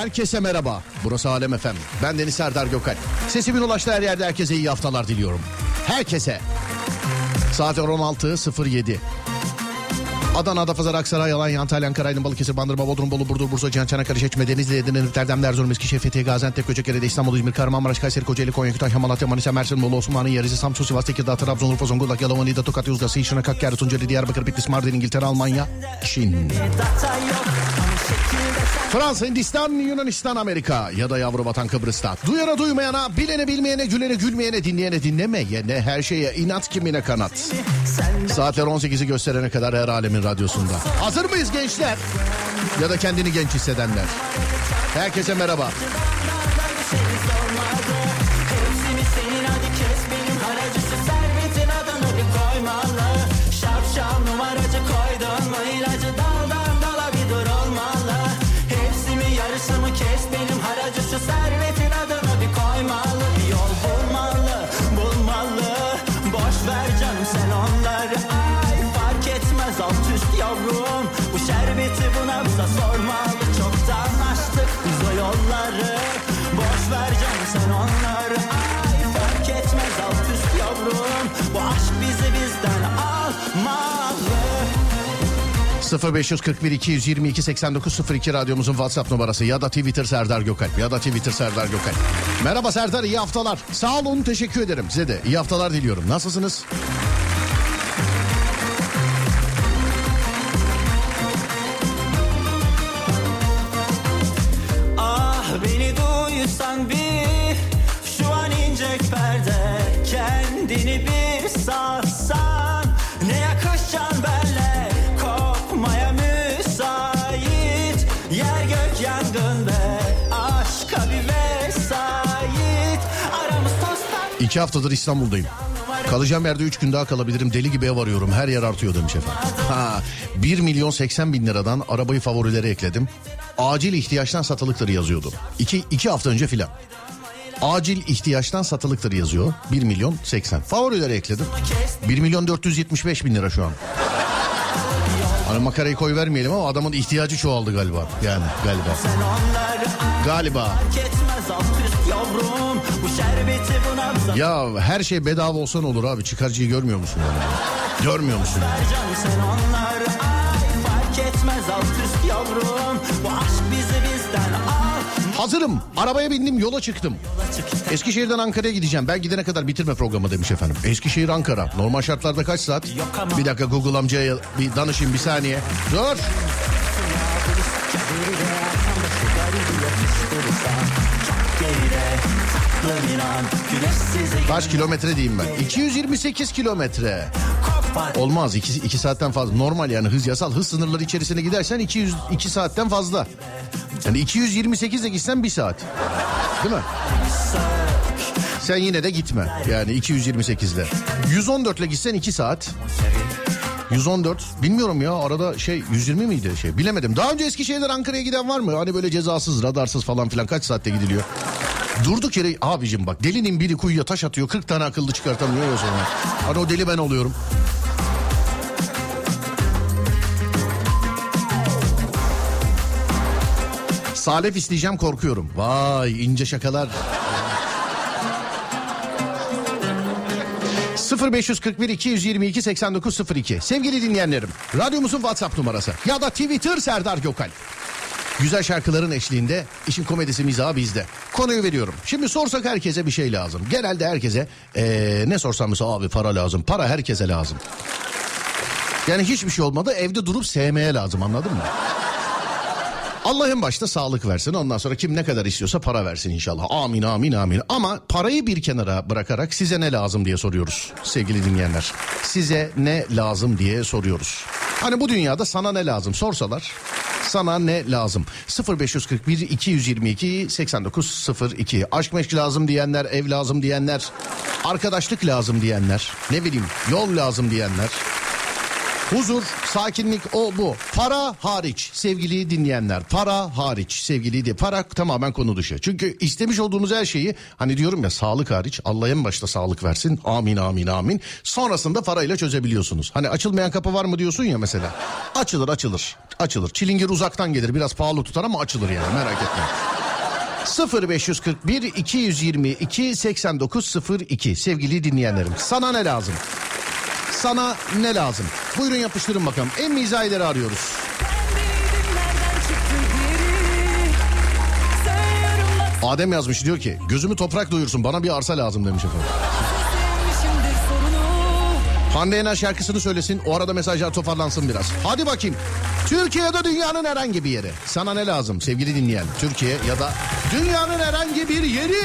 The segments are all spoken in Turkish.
Herkese merhaba. Burası Alem Efem. Ben Deniz Serdar Gökalp. Sesimin ulaştığı her yerde herkese iyi haftalar diliyorum. Herkese. Saat 16.07. Adana, Adapazarı, Aksaray, Alanya, Antalya, Ankara, Aydın, Balıkesir, Bandırma, Bodrum, Bolu, Burdur, Bursa, Cihan, Çanakkale, Çeşme, Denizli, Edirne, Erdem, Erzurum, Eskişehir, Fethiye, Gaziantep, Kocaeli, İstanbul, İzmir, Kahramanmaraş, Kayseri, Kocaeli, Konya, Kütahya, Malatya, Manisa, Mersin, Bolu, Osmaniye, Yarıcı, Samsun, Sivas, Tekirdağ, Trabzon, Urfa, Zonguldak, Yalova, Niğde, Tokat, Yozgat, Seyşin, Hakkari, Tunceli, Diyarbakır, Bitlis, Mardin, İngiltere, Almanya, Çin. Fransa, Hindistan, Yunanistan, Amerika ya da yavru vatan Kıbrıs'ta. Duyana duymayana, bilene bilmeyene, gülene gülmeyene, dinleyene dinlemeyene, her şeye inat kimine kanat. Saatler 18'i gösterene kadar her alemin radyosunda. Hazır mıyız gençler? Ya da kendini genç hissedenler. Herkese merhaba. Şapşal 0541 222 8902 radyomuzun WhatsApp numarası ya da Twitter Serdar Gökalp ya da Twitter Serdar Gökalp. Merhaba Serdar iyi haftalar. Sağ olun teşekkür ederim size de iyi haftalar diliyorum. Nasılsınız? Ah beni duysan bir şu an ince perde kendini bir satsan İki haftadır İstanbul'dayım. Kalacağım yerde üç gün daha kalabilirim. Deli gibi ev arıyorum. Her yer artıyor demiş efendim. Ha, 1 milyon 80 bin liradan arabayı favorilere ekledim. Acil ihtiyaçtan satılıktır yazıyordu. İki, iki hafta önce filan. Acil ihtiyaçtan satılıktır yazıyor. 1 milyon 80. Favorilere ekledim. 1 milyon 475 bin lira şu an. Hani makarayı koy vermeyelim ama adamın ihtiyacı çoğaldı galiba. Yani galiba. Galiba. yavrum Ya her şey bedava olsa ne olur abi? Çıkarcıyı görmüyor musun yani? Görmüyor musun? Hazırım. Arabaya bindim yola çıktım. Eskişehir'den Ankara'ya gideceğim. Ben gidene kadar bitirme programı demiş efendim. Eskişehir Ankara. Normal şartlarda kaç saat? Bir dakika Google amcaya bir danışayım bir saniye. Dur. Güneşsiz Kaç kilometre diyeyim ben? 228 kilometre. Olmaz 2, 2 saatten fazla. Normal yani hız yasal. Hız sınırları içerisine gidersen 200, 2 saatten fazla. Yani 228 ile gitsen 1 saat. Değil mi? Sen yine de gitme. Yani 228 ile. 114 ile gitsen 2 saat. 114 bilmiyorum ya arada şey 120 miydi şey bilemedim. Daha önce Eskişehir'den Ankara'ya giden var mı? Hani böyle cezasız radarsız falan filan kaç saatte gidiliyor? Durduk yere abicim bak delinin biri kuyuya taş atıyor 40 tane akıllı çıkartamıyor ya sonra. Hani o deli ben oluyorum. Salep isteyeceğim korkuyorum. Vay ince şakalar. 0541 222 8902 Sevgili dinleyenlerim radyomuzun WhatsApp numarası ya da Twitter Serdar Gökal. Güzel şarkıların eşliğinde işin komedisi mizahı bizde. Konuyu veriyorum. Şimdi sorsak herkese bir şey lazım. Genelde herkese ee, ne sorsam mesela abi para lazım. Para herkese lazım. Yani hiçbir şey olmadı evde durup sevmeye lazım anladın mı? Allah en başta sağlık versin ondan sonra kim ne kadar istiyorsa para versin inşallah. Amin amin amin. Ama parayı bir kenara bırakarak size ne lazım diye soruyoruz sevgili dinleyenler. Size ne lazım diye soruyoruz. Hani bu dünyada sana ne lazım sorsalar Sana ne lazım? 0541 222 8902. Aşk meşk lazım diyenler, ev lazım diyenler, arkadaşlık lazım diyenler, ne bileyim yol lazım diyenler. Huzur, sakinlik o bu. Para hariç sevgili dinleyenler. Para hariç sevgili diye. Para tamamen konu dışı. Çünkü istemiş olduğumuz her şeyi hani diyorum ya sağlık hariç Allah en başta sağlık versin. Amin amin amin. Sonrasında parayla çözebiliyorsunuz. Hani açılmayan kapı var mı diyorsun ya mesela. Açılır açılır. Açılır. Çilingir uzaktan gelir. Biraz pahalı tutar ama açılır yani merak etme. 0541 222 8902 sevgili dinleyenlerim. Sana ne lazım? Sana ne lazım? Buyurun yapıştırın bakalım. En mizahileri arıyoruz. Adem yazmış diyor ki gözümü toprak doyursun bana bir arsa lazım demiş efendim. Hande Yener şarkısını söylesin o arada mesajlar toparlansın biraz. Hadi bakayım. Türkiye'de dünyanın herhangi bir yeri. Sana ne lazım sevgili dinleyen? Türkiye ya da dünyanın herhangi bir yeri.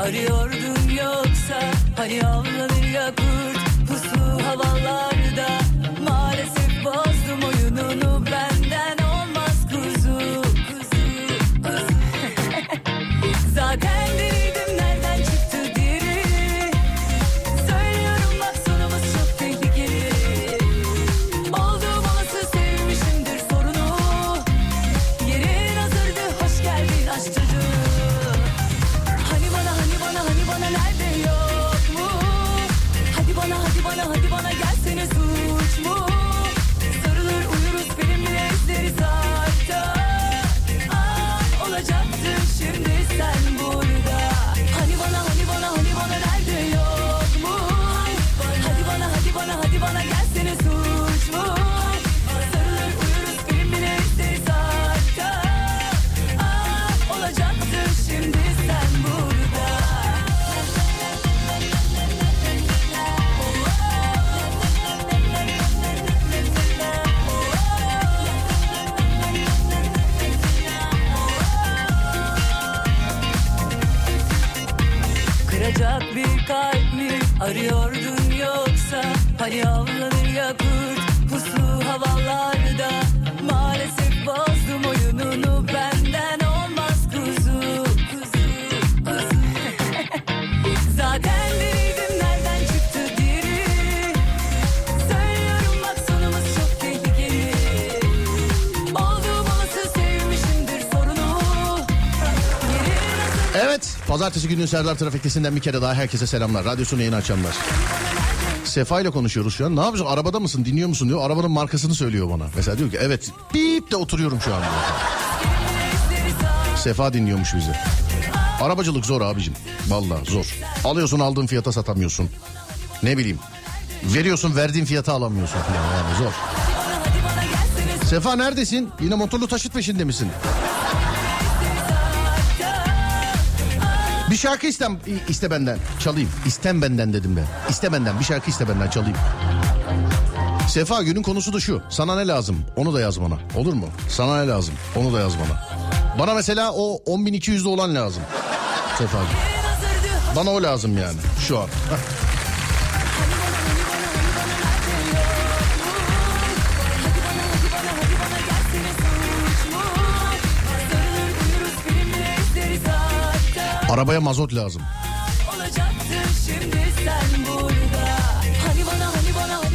Arıyordun yoksa Hani avlanır ya kurt pusu havalarda pazartesi günü Serdar Trafiktesi'nden bir kere daha herkese selamlar. Radyosunu yeni açanlar. Sefa ile konuşuyoruz şu an. Ne yapıyorsun? Arabada mısın? Dinliyor musun diyor. Arabanın markasını söylüyor bana. Mesela diyor ki evet bip de oturuyorum şu an. Sefa dinliyormuş bizi. Arabacılık zor abicim. Vallahi zor. Alıyorsun aldığın fiyata satamıyorsun. Ne bileyim. Veriyorsun verdiğin fiyata alamıyorsun falan yani zor. Sefa neredesin? Yine motorlu taşıt peşinde misin? Bir şarkı istem, iste benden çalayım. İstem benden dedim ben. İste benden bir şarkı iste benden çalayım. Sefa günün konusu da şu. Sana ne lazım? Onu da yaz bana. Olur mu? Sana ne lazım? Onu da yaz bana. Bana mesela o 10.200'de olan lazım. Sefa Bana o lazım yani şu an. Arabaya mazot lazım.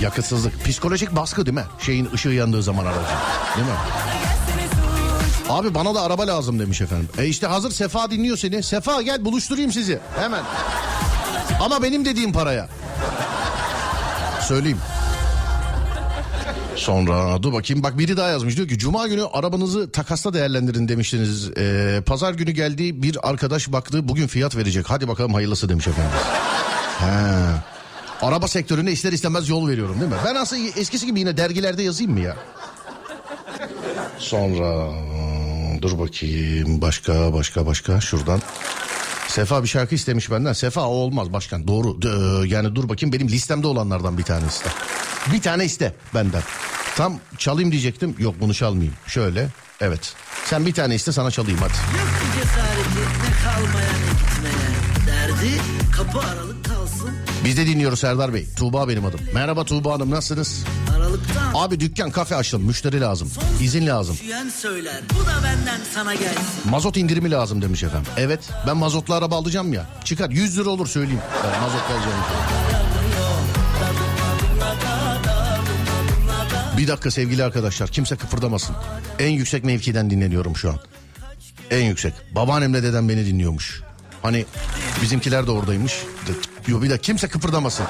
Yakıtsızlık. Psikolojik baskı değil mi? Şeyin ışığı yandığı zaman aracın. Değil mi? Abi bana da araba lazım demiş efendim. E işte hazır Sefa dinliyor seni. Sefa gel buluşturayım sizi. Hemen. Ama benim dediğim paraya. Söyleyeyim. Sonra dur bakayım bak biri daha yazmış diyor ki cuma günü arabanızı takasla değerlendirin demiştiniz. Ee, pazar günü geldi bir arkadaş baktı bugün fiyat verecek hadi bakalım hayırlısı demiş efendim. He. Araba sektörüne ister istemez yol veriyorum değil mi? Ben aslında eskisi gibi yine dergilerde yazayım mı ya? Sonra dur bakayım başka başka başka şuradan. Sefa bir şarkı istemiş benden. Sefa o olmaz başkan doğru. Dö, yani dur bakayım benim listemde olanlardan bir tane iste. Bir tane iste benden. Tam çalayım diyecektim. Yok bunu çalmayayım. Şöyle. Evet. Sen bir tane iste sana çalayım hadi. Yok ki cesareti ne kalmaya ne gitmeye. Derdi kapı aralık kalsın. Biz de dinliyoruz Serdar Bey. Tuğba benim adım. Merhaba Tuğba Hanım nasılsınız? Aralıktan Abi dükkan kafe açtım. Müşteri lazım. İzin lazım. söyler. Bu da benden sana gelsin. Mazot indirimi lazım demiş efendim. Evet ben mazotlu araba alacağım ya. Çıkar 100 lira olur söyleyeyim. Ben mazot alacağım. Bir dakika sevgili arkadaşlar kimse kıpırdamasın. En yüksek mevkiden dinleniyorum şu an. En yüksek. Babaannemle dedem beni dinliyormuş. Hani bizimkiler de oradaymış. Yok bir dakika kimse kıpırdamasın.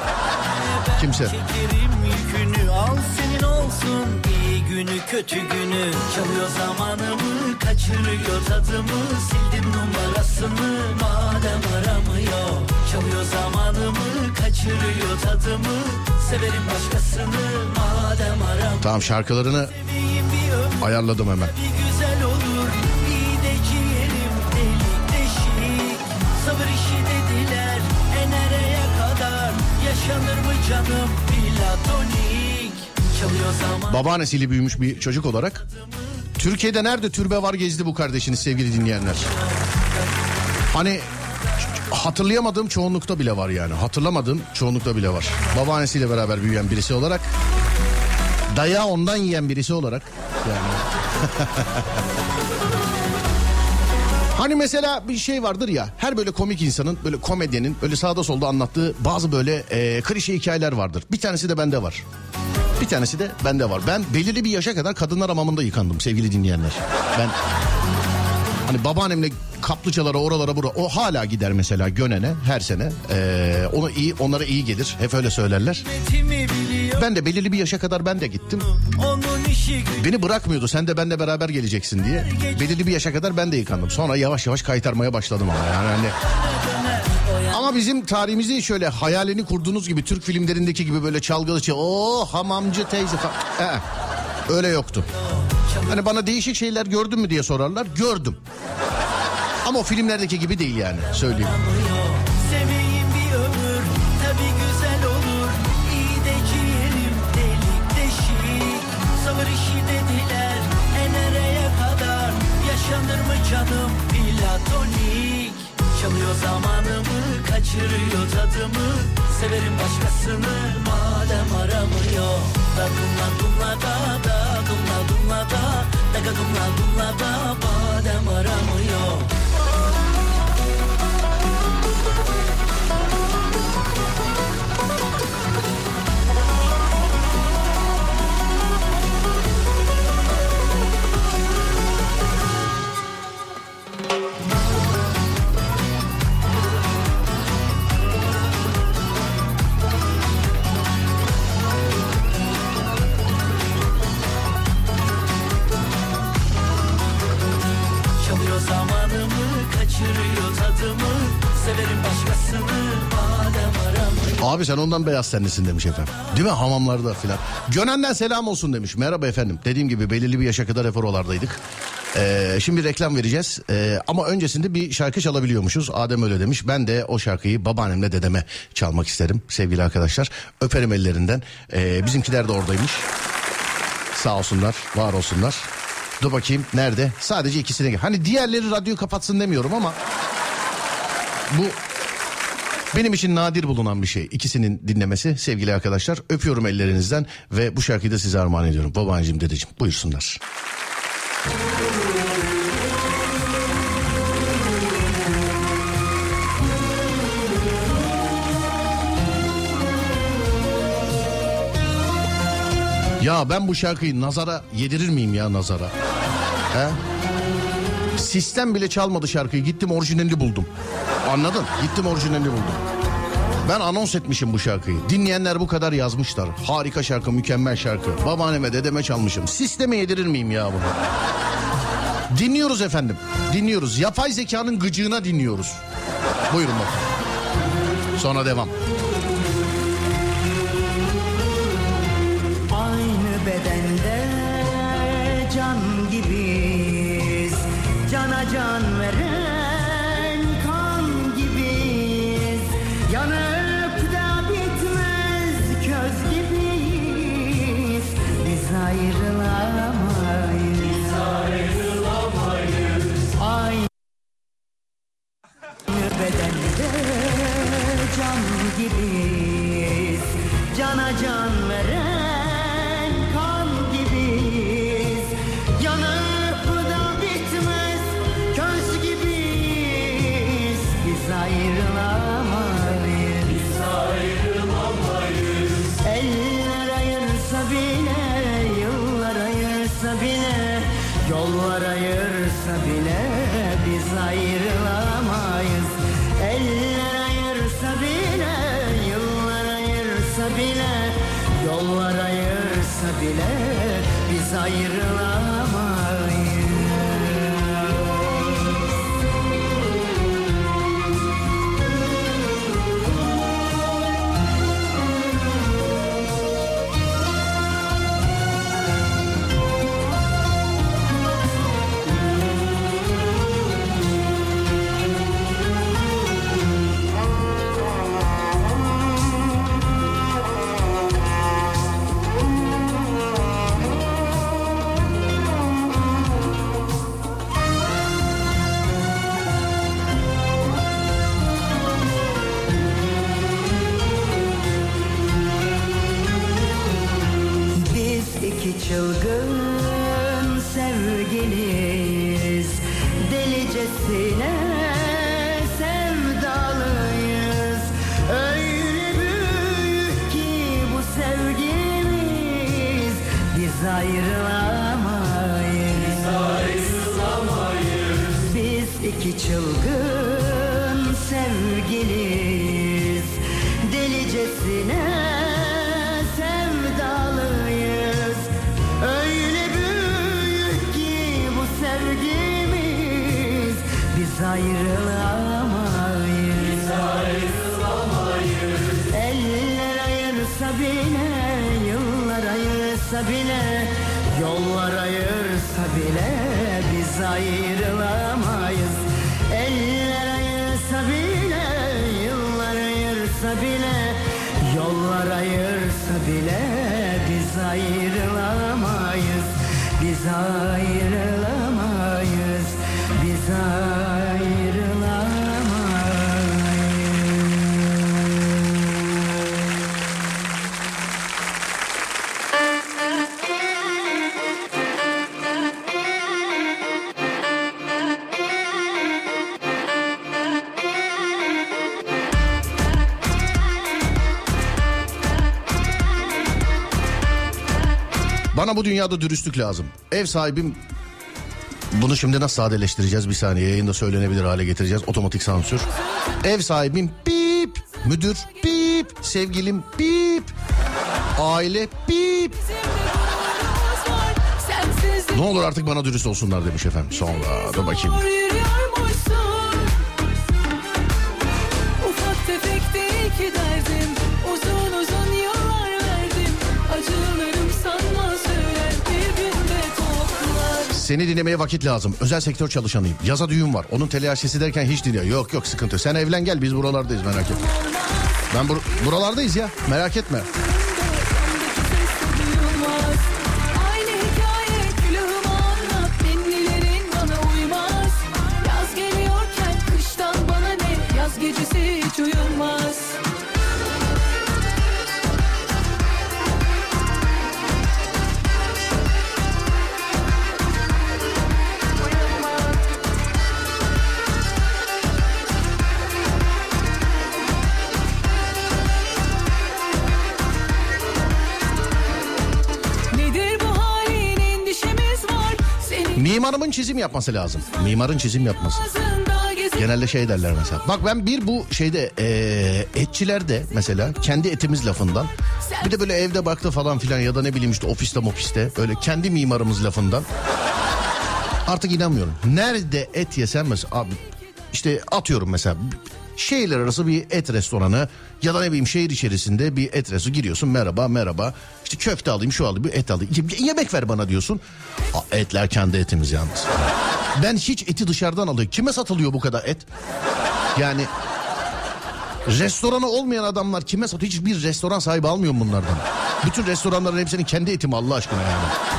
Kimse. Şekerim yükünü al senin olsun. Kötü günü çalıyor zamanımı kaçırıyor tadımı sildim numarasını madem aramıyor. Çalıyor zamanımı kaçırıyor tadımı severim başkasını madem aramıyor. Tamam şarkılarını ayarladım hemen. yaşanır mı canım zaman Babaannesiyle büyümüş bir çocuk olarak. Türkiye'de nerede türbe var gezdi bu kardeşiniz sevgili dinleyenler. Hani hatırlayamadığım çoğunlukta bile var yani. Hatırlamadığım çoğunlukta bile var. Babaannesiyle beraber büyüyen birisi olarak. Dayağı ondan yiyen birisi olarak. Yani. Hani mesela bir şey vardır ya her böyle komik insanın böyle komedyenin böyle sağda solda anlattığı bazı böyle e, klişe hikayeler vardır. Bir tanesi de bende var. Bir tanesi de bende var. Ben belirli bir yaşa kadar kadınlar hamamında yıkandım sevgili dinleyenler. Ben hani babaannemle kaplıcalara oralara bura o hala gider mesela Gönen'e her sene. Ee, ona iyi onlara iyi gelir. Hep öyle söylerler. Ben de belirli bir yaşa kadar ben de gittim. Beni bırakmıyordu sen de benle beraber geleceksin diye. Belirli bir yaşa kadar ben de yıkandım. Sonra yavaş yavaş kaytarmaya başladım ama yani hani. Ama bizim tarihimizde şöyle hayalini kurduğunuz gibi Türk filmlerindeki gibi böyle çalgılı şey. Oo hamamcı teyze falan. Ee, öyle yoktu. Hani bana değişik şeyler gördün mü diye sorarlar. Gördüm. Ama o filmlerdeki gibi değil yani söyleyeyim. Çalıyor zamanımı kaçırıyor tadımı. Severim başkasını madem aramıyor. Da dumla da da dumla dumla da. Daga dumla dumla da madem aramıyor Abi sen ondan beyaz tenlisin demiş efendim. Değil mi hamamlarda filan. Gönen'den selam olsun demiş. Merhaba efendim. Dediğim gibi belirli bir yaşa kadar hep oralardaydık. Ee, şimdi reklam vereceğiz. Ee, ama öncesinde bir şarkı çalabiliyormuşuz. Adem öyle demiş. Ben de o şarkıyı babaannemle dedeme çalmak isterim sevgili arkadaşlar. Öperim ellerinden. Ee, bizimkiler de oradaymış. Sağ olsunlar, var olsunlar. Dur bakayım nerede? Sadece ikisine. Hani diğerleri radyoyu kapatsın demiyorum ama bu benim için nadir bulunan bir şey. İkisinin dinlemesi sevgili arkadaşlar. Öpüyorum ellerinizden ve bu şarkıyı da size armağan ediyorum. Babaanneciğim dedeciğim buyursunlar. Ya ben bu şarkıyı nazara yedirir miyim ya nazara? He? Sistem bile çalmadı şarkıyı. Gittim orijinalini buldum. Anladın? Gittim orijinalini buldum. Ben anons etmişim bu şarkıyı. Dinleyenler bu kadar yazmışlar. Harika şarkı, mükemmel şarkı. Babaanneme, dedeme çalmışım. Sisteme yedirir miyim ya bunu? Dinliyoruz efendim. Dinliyoruz. Yapay zekanın gıcığına dinliyoruz. Buyurun bakın. Sonra devam. Can gibiyiz. Cana can veren Bu dünyada dürüstlük lazım. Ev sahibim bunu şimdi nasıl sadeleştireceğiz bir saniye yayında söylenebilir hale getireceğiz otomatik sansür. Ev sahibim bip, müdür bip, sevgilim bip, aile bip. Ne olur artık bana dürüst olsunlar demiş efendim. Sonra dur bakayım. Seni dinlemeye vakit lazım. Özel sektör çalışanıyım. Yaza düğün var. Onun telaşesi derken hiç dinliyor. Yok yok sıkıntı. Sen evlen gel biz buralardayız merak etme. Ben bur- buralardayız ya merak etme. Çizim yapması lazım. Mimarın çizim yapması. Genelde şey derler mesela. Bak ben bir bu şeyde eee etçilerde mesela kendi etimiz lafından bir de böyle evde baktı falan filan ya da ne bileyim işte ofiste mofiste böyle kendi mimarımız lafından artık inanmıyorum. Nerede et yesem mesela abi işte atıyorum mesela şehirler arası bir et restoranı ya da ne bileyim şehir içerisinde bir et restoranı giriyorsun merhaba merhaba işte köfte alayım şu alayım bir et alayım Ye- yemek ver bana diyorsun. Aa, etler kendi etimiz yalnız. Ben hiç eti dışarıdan alıyorum. Kime satılıyor bu kadar et? Yani restoranı olmayan adamlar kime satıyor? Hiçbir restoran sahibi almıyor bunlardan? Bütün restoranların hepsinin kendi eti mi Allah aşkına yani?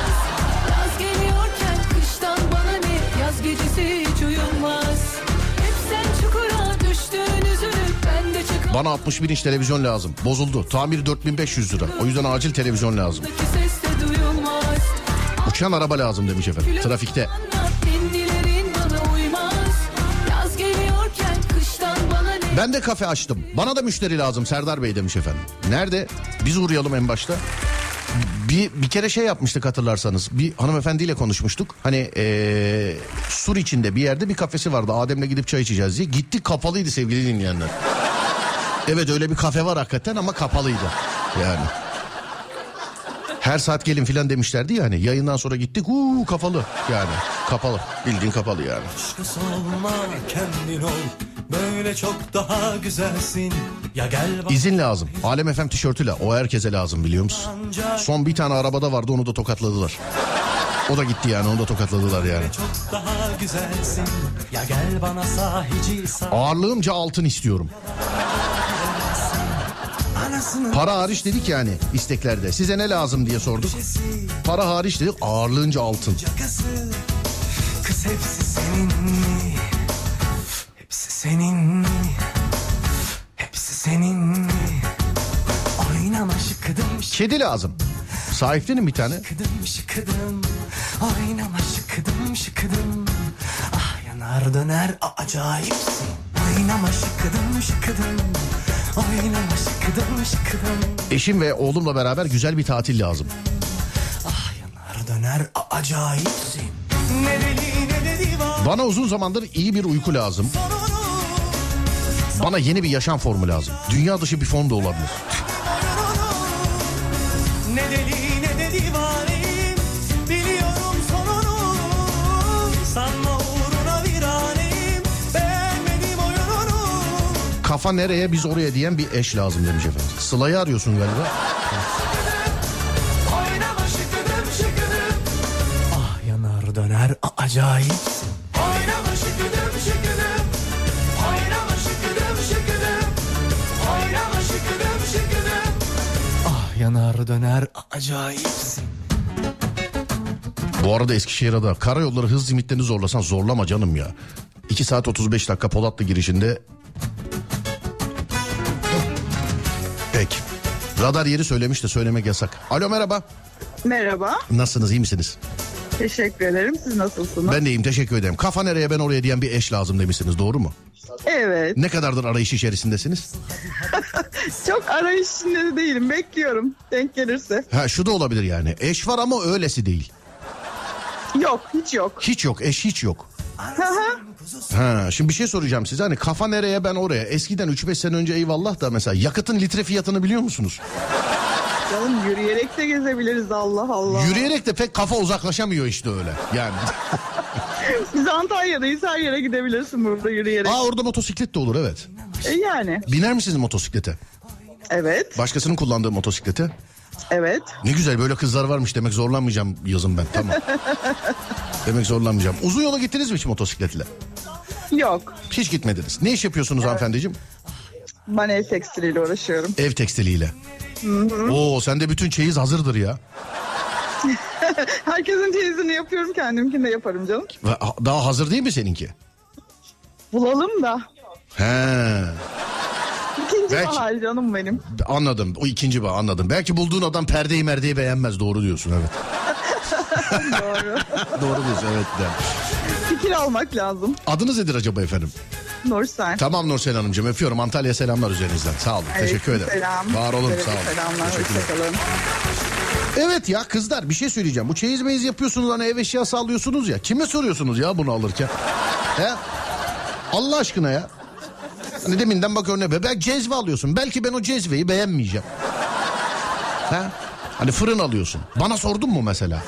Bana 61 inç televizyon lazım. Bozuldu. Tamir 4500 lira. O yüzden acil televizyon lazım. Uçan araba lazım demiş efendim. Trafikte. Ben de kafe açtım. Bana da müşteri lazım Serdar Bey demiş efendim. Nerede? Biz uğrayalım en başta. Bir, bir kere şey yapmıştık hatırlarsanız. Bir hanımefendiyle konuşmuştuk. Hani ee, sur içinde bir yerde bir kafesi vardı. Adem'le gidip çay içeceğiz diye. Gittik kapalıydı sevgili dinleyenler. Evet öyle bir kafe var hakikaten ama kapalıydı. Yani. Her saat gelin filan demişlerdi ya hani yayından sonra gittik uuu kapalı yani kapalı bildiğin kapalı yani. Başkası olma kendin ol Böyle çok daha güzelsin Ya gel bak İzin lazım. Alem FM tişörtüyle o herkese lazım biliyor musun? Son bir tane arabada vardı onu da tokatladılar. O da gitti yani onu da tokatladılar yani. çok daha güzelsin Ya gel bana sahici sar Ağırlığımca altın istiyorum. Para hariç dedik yani isteklerde. Size ne lazım diye sorduk. Para hariç dedik ağırlığınca altın. Kız hepsi senin mi? Hepsi senin mi? Hepsi senin mi? Oynama şıkıdım Kedi lazım. Sahiplenin bir tane. şıkıdım şıkıdım Oynama şıkıdım şıkıdım Ah yanar döner acayipsin Oynama şıkıdım şıkıdım Eşim ve oğlumla beraber güzel bir tatil lazım. Ah yanar döner acayipsin Ne deli ne de divan Bana uzun zamandır iyi bir uyku lazım. Bana yeni bir yaşam formu lazım. Dünya dışı bir form da olabilir. Ne deli Kafa nereye biz oraya diyen bir eş lazım demiş efendim. Sıla'yı arıyorsun galiba. Ah yanar döner a- acayipsin Oynama şıkıdım şıkıdım Oynama şıkıdım şıkıdım Oynama şıkıdım şıkıdım Ah yanar döner acayipsin Bu arada Eskişehir'e karayolları hız limitlerini zorlasan zorlama canım ya. 2 saat 35 dakika Polatlı girişinde. Radar yeri söylemiş de söylemek yasak. Alo merhaba. Merhaba, Nasılsınız iyi misiniz? teşekkür ederim. Siz nasılsınız? Ben de iyiyim teşekkür ederim. Kafa nereye ben oraya diyen bir eş lazım demişsiniz doğru mu? Evet, Ne kadardır arayış içerisindesiniz? çok arayış içinde de değilim. Bekliyorum, denk gelirse. Ha şu da olabilir yani. Eş var ama öylesi değil. Yok, hiç yok. Hiç yok eş hiç yok. Ha, şimdi bir şey soracağım size. Hani kafa nereye ben oraya. Eskiden 3-5 sene önce eyvallah da mesela yakıtın litre fiyatını biliyor musunuz? Canım yürüyerek de gezebiliriz Allah Allah. Yürüyerek de pek kafa uzaklaşamıyor işte öyle. Yani. Biz Antalya'dayız, her yere gidebilirsin burada yürüyerek. Aa orada motosiklet de olur evet. E yani, Biner misiniz motosiklete? evet, Başkasının kullandığı motosiklete? evet. Ne güzel böyle kızlar varmış demek zorlanmayacağım yazın ben tamam. demek zorlanmayacağım. Uzun yola gittiniz mi hiç motosikletle? Yok, Hiç gitmediniz. Ne iş yapıyorsunuz hanımefendiciğim? ben el tekstiliyle uğraşıyorum. Ev tekstiliyle. Oo sende bütün çeyiz hazırdır ya. Herkesin teyzini yapıyorum, kendimkini de yaparım canım. Daha hazır değil mi seninki? Bulalım da. He. İkinci Belki- bahar canım benim. Anladım. O ikinci bağ anladım. Belki bulduğun adam perdeyi merdeyi beğenmez. Doğru diyorsun evet. Doğru. Doğru diyorsun evet. de. Fikir almak lazım. Adınız nedir acaba efendim? Nursel. Tamam Nursel Hanımcığım öpüyorum. Antalya'ya selamlar üzerinizden. Sağ olun. Teşekkür ederim. Selam. Var olun de sağ olun. Selamlar, hoşçakalın. Evet ya kızlar bir şey söyleyeceğim. Bu çeyiz meyiz yapıyorsunuz hani ev eşyası alıyorsunuz ya. Kime soruyorsunuz ya bunu alırken? He? Allah aşkına ya. Hani deminden bak örneğe be. Belki cezve alıyorsun. Belki ben o cezveyi beğenmeyeceğim. He? Hani fırın alıyorsun. Bana sordun mu mesela?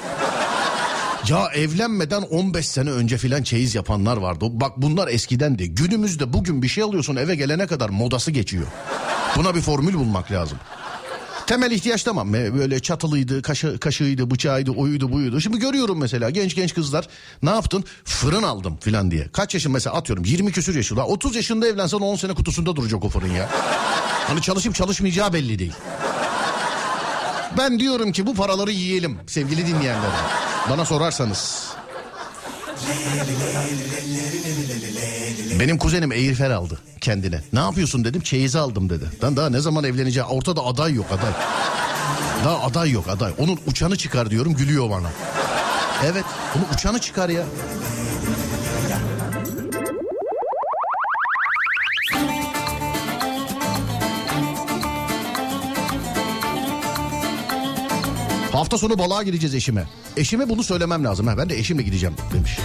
Ya evlenmeden 15 sene önce filan çeyiz yapanlar vardı. Bak bunlar eskiden de. Günümüzde bugün bir şey alıyorsun eve gelene kadar modası geçiyor. Buna bir formül bulmak lazım. Temel ihtiyaç tamam. Böyle çatılıydı, kaşı, kaşığıydı, bıçağıydı, oyuydu, buyuydu. Şimdi görüyorum mesela genç genç kızlar ne yaptın? Fırın aldım filan diye. Kaç yaşın mesela atıyorum 20 küsür yaşında. 30 yaşında evlensen 10 sene kutusunda duracak o fırın ya. Hani çalışıp çalışmayacağı belli değil. Ben diyorum ki bu paraları yiyelim sevgili dinleyenlerim. Bana sorarsanız. Benim kuzenim Eyfel aldı kendine. Ne yapıyorsun dedim çeyizi aldım dedi. Ben daha ne zaman evleneceğim ortada aday yok aday. Daha aday yok aday. Onun uçanı çıkar diyorum gülüyor bana. Evet onun uçanı çıkar ya. Hafta sonu balığa gideceğiz eşime. Eşime bunu söylemem lazım. Ha, ben de eşimle gideceğim demiş.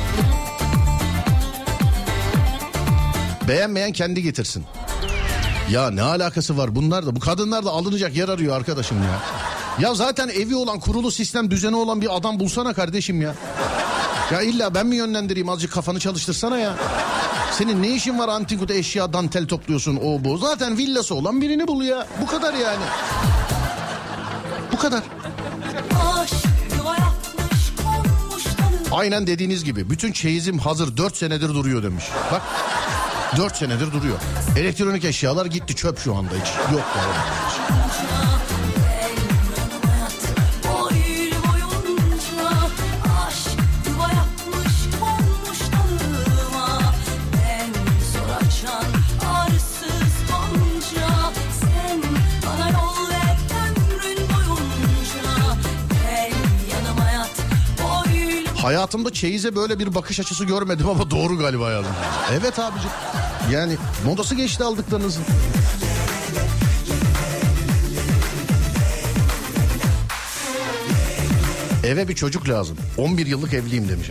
Beğenmeyen kendi getirsin. Ya ne alakası var bunlar da bu kadınlar da alınacak yer arıyor arkadaşım ya. Ya zaten evi olan kurulu sistem düzeni olan bir adam bulsana kardeşim ya. Ya illa ben mi yönlendireyim azıcık kafanı çalıştırsana ya. Senin ne işin var antikut eşya dantel topluyorsun o bu. Zaten villası olan birini bul ya. Bu kadar yani. Bu kadar. Aynen dediğiniz gibi bütün çeyizim hazır 4 senedir duruyor demiş. Bak 4 senedir duruyor. Elektronik eşyalar gitti çöp şu anda hiç. Yok yani. Hayatımda çeyize böyle bir bakış açısı görmedim ama doğru galiba yazdım. Evet abicim. Yani modası geçti aldıklarınızın. Eve bir çocuk lazım. 11 yıllık evliyim demiş.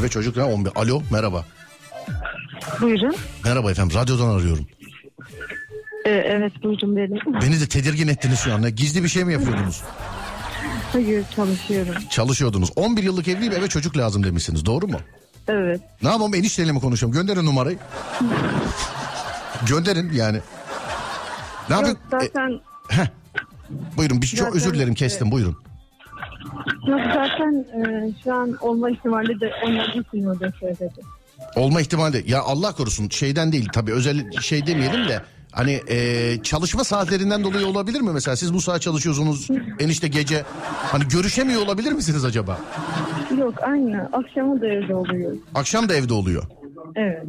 Eve çocuk ne 11. Alo merhaba. Buyurun. Merhaba efendim radyodan arıyorum. Ee, evet buyurun benim. Beni de tedirgin ettiniz şu anda. Gizli bir şey mi yapıyordunuz? Hayır çalışıyorum. Çalışıyordunuz. 11 yıllık evliyim eve çocuk lazım demişsiniz. Doğru mu? Evet. Ne yapalım enişteyle mi konuşuyorum? Gönderin numarayı. Gönderin yani. Ne yapayım? zaten E, buyurun bir çok özür dilerim kestim buyurun. yok zaten e, şu an olma ihtimali de olmadığı için o da söyledi. Olma ihtimali ya Allah korusun şeyden değil tabii özel şey demeyelim de hani e, çalışma saatlerinden dolayı olabilir mi mesela siz bu saat çalışıyorsunuz enişte gece hani görüşemiyor olabilir misiniz acaba? Yok aynı. Akşama da evde oluyor. Akşam da evde oluyor. Evet.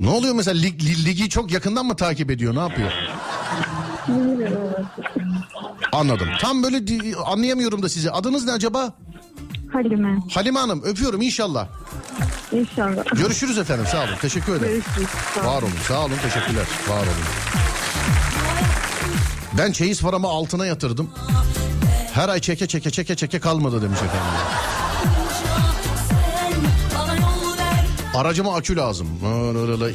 Ne oluyor mesela lig, li- ligi çok yakından mı takip ediyor ne yapıyor? Bilmiyorum. Anladım. Tam böyle anlayamıyorum da sizi. Adınız ne acaba? Halime. Halime Hanım öpüyorum inşallah. İnşallah. Görüşürüz efendim sağ olun teşekkür ederim. Görüşürüz. Sağ olun. Var olun sağ olun teşekkürler var olun. Ben çeyiz paramı altına yatırdım. Her ay çeke çeke çeke çeke kalmadı demiş efendim. Aracıma akü lazım.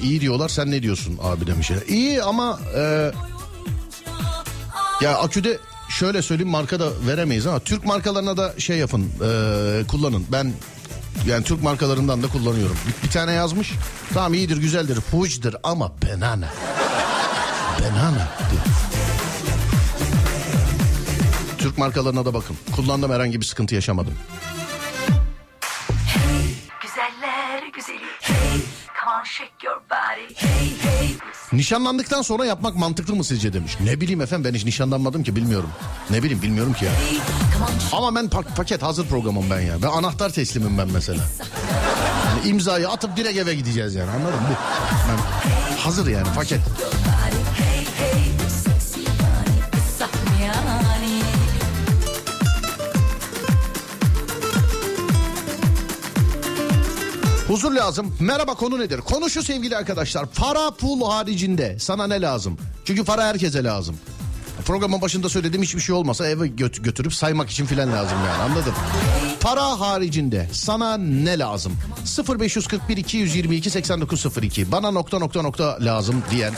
İyi diyorlar sen ne diyorsun abi demiş. İyi ama e, ya aküde şöyle söyleyeyim marka da veremeyiz ama Türk markalarına da şey yapın e, kullanın. Ben yani Türk markalarından da kullanıyorum. Bir, bir tane yazmış. Tamam iyidir güzeldir Fuji'dir ama. Banana. diyor. Türk markalarına da bakın. Kullandım herhangi bir sıkıntı yaşamadım. Güzeller güzeli Hey Nişanlandıktan sonra yapmak mantıklı mı sizce demiş. Ne bileyim efendim ben hiç nişanlanmadım ki bilmiyorum. Ne bileyim bilmiyorum ki ya. Ama ben pak- paket hazır programım ben ya. Ben anahtar teslimim ben mesela. Yani imzayı atıp direkt eve gideceğiz yani anladın mı? Ben hazır yani paket. Huzur lazım. Merhaba konu nedir? Konu şu sevgili arkadaşlar. Para pul haricinde sana ne lazım? Çünkü para herkese lazım. Programın başında söylediğim hiçbir şey olmasa eve göt- götürüp saymak için filan lazım yani anladın? Para haricinde sana ne lazım? 0541 222 8902 bana nokta nokta nokta lazım diyen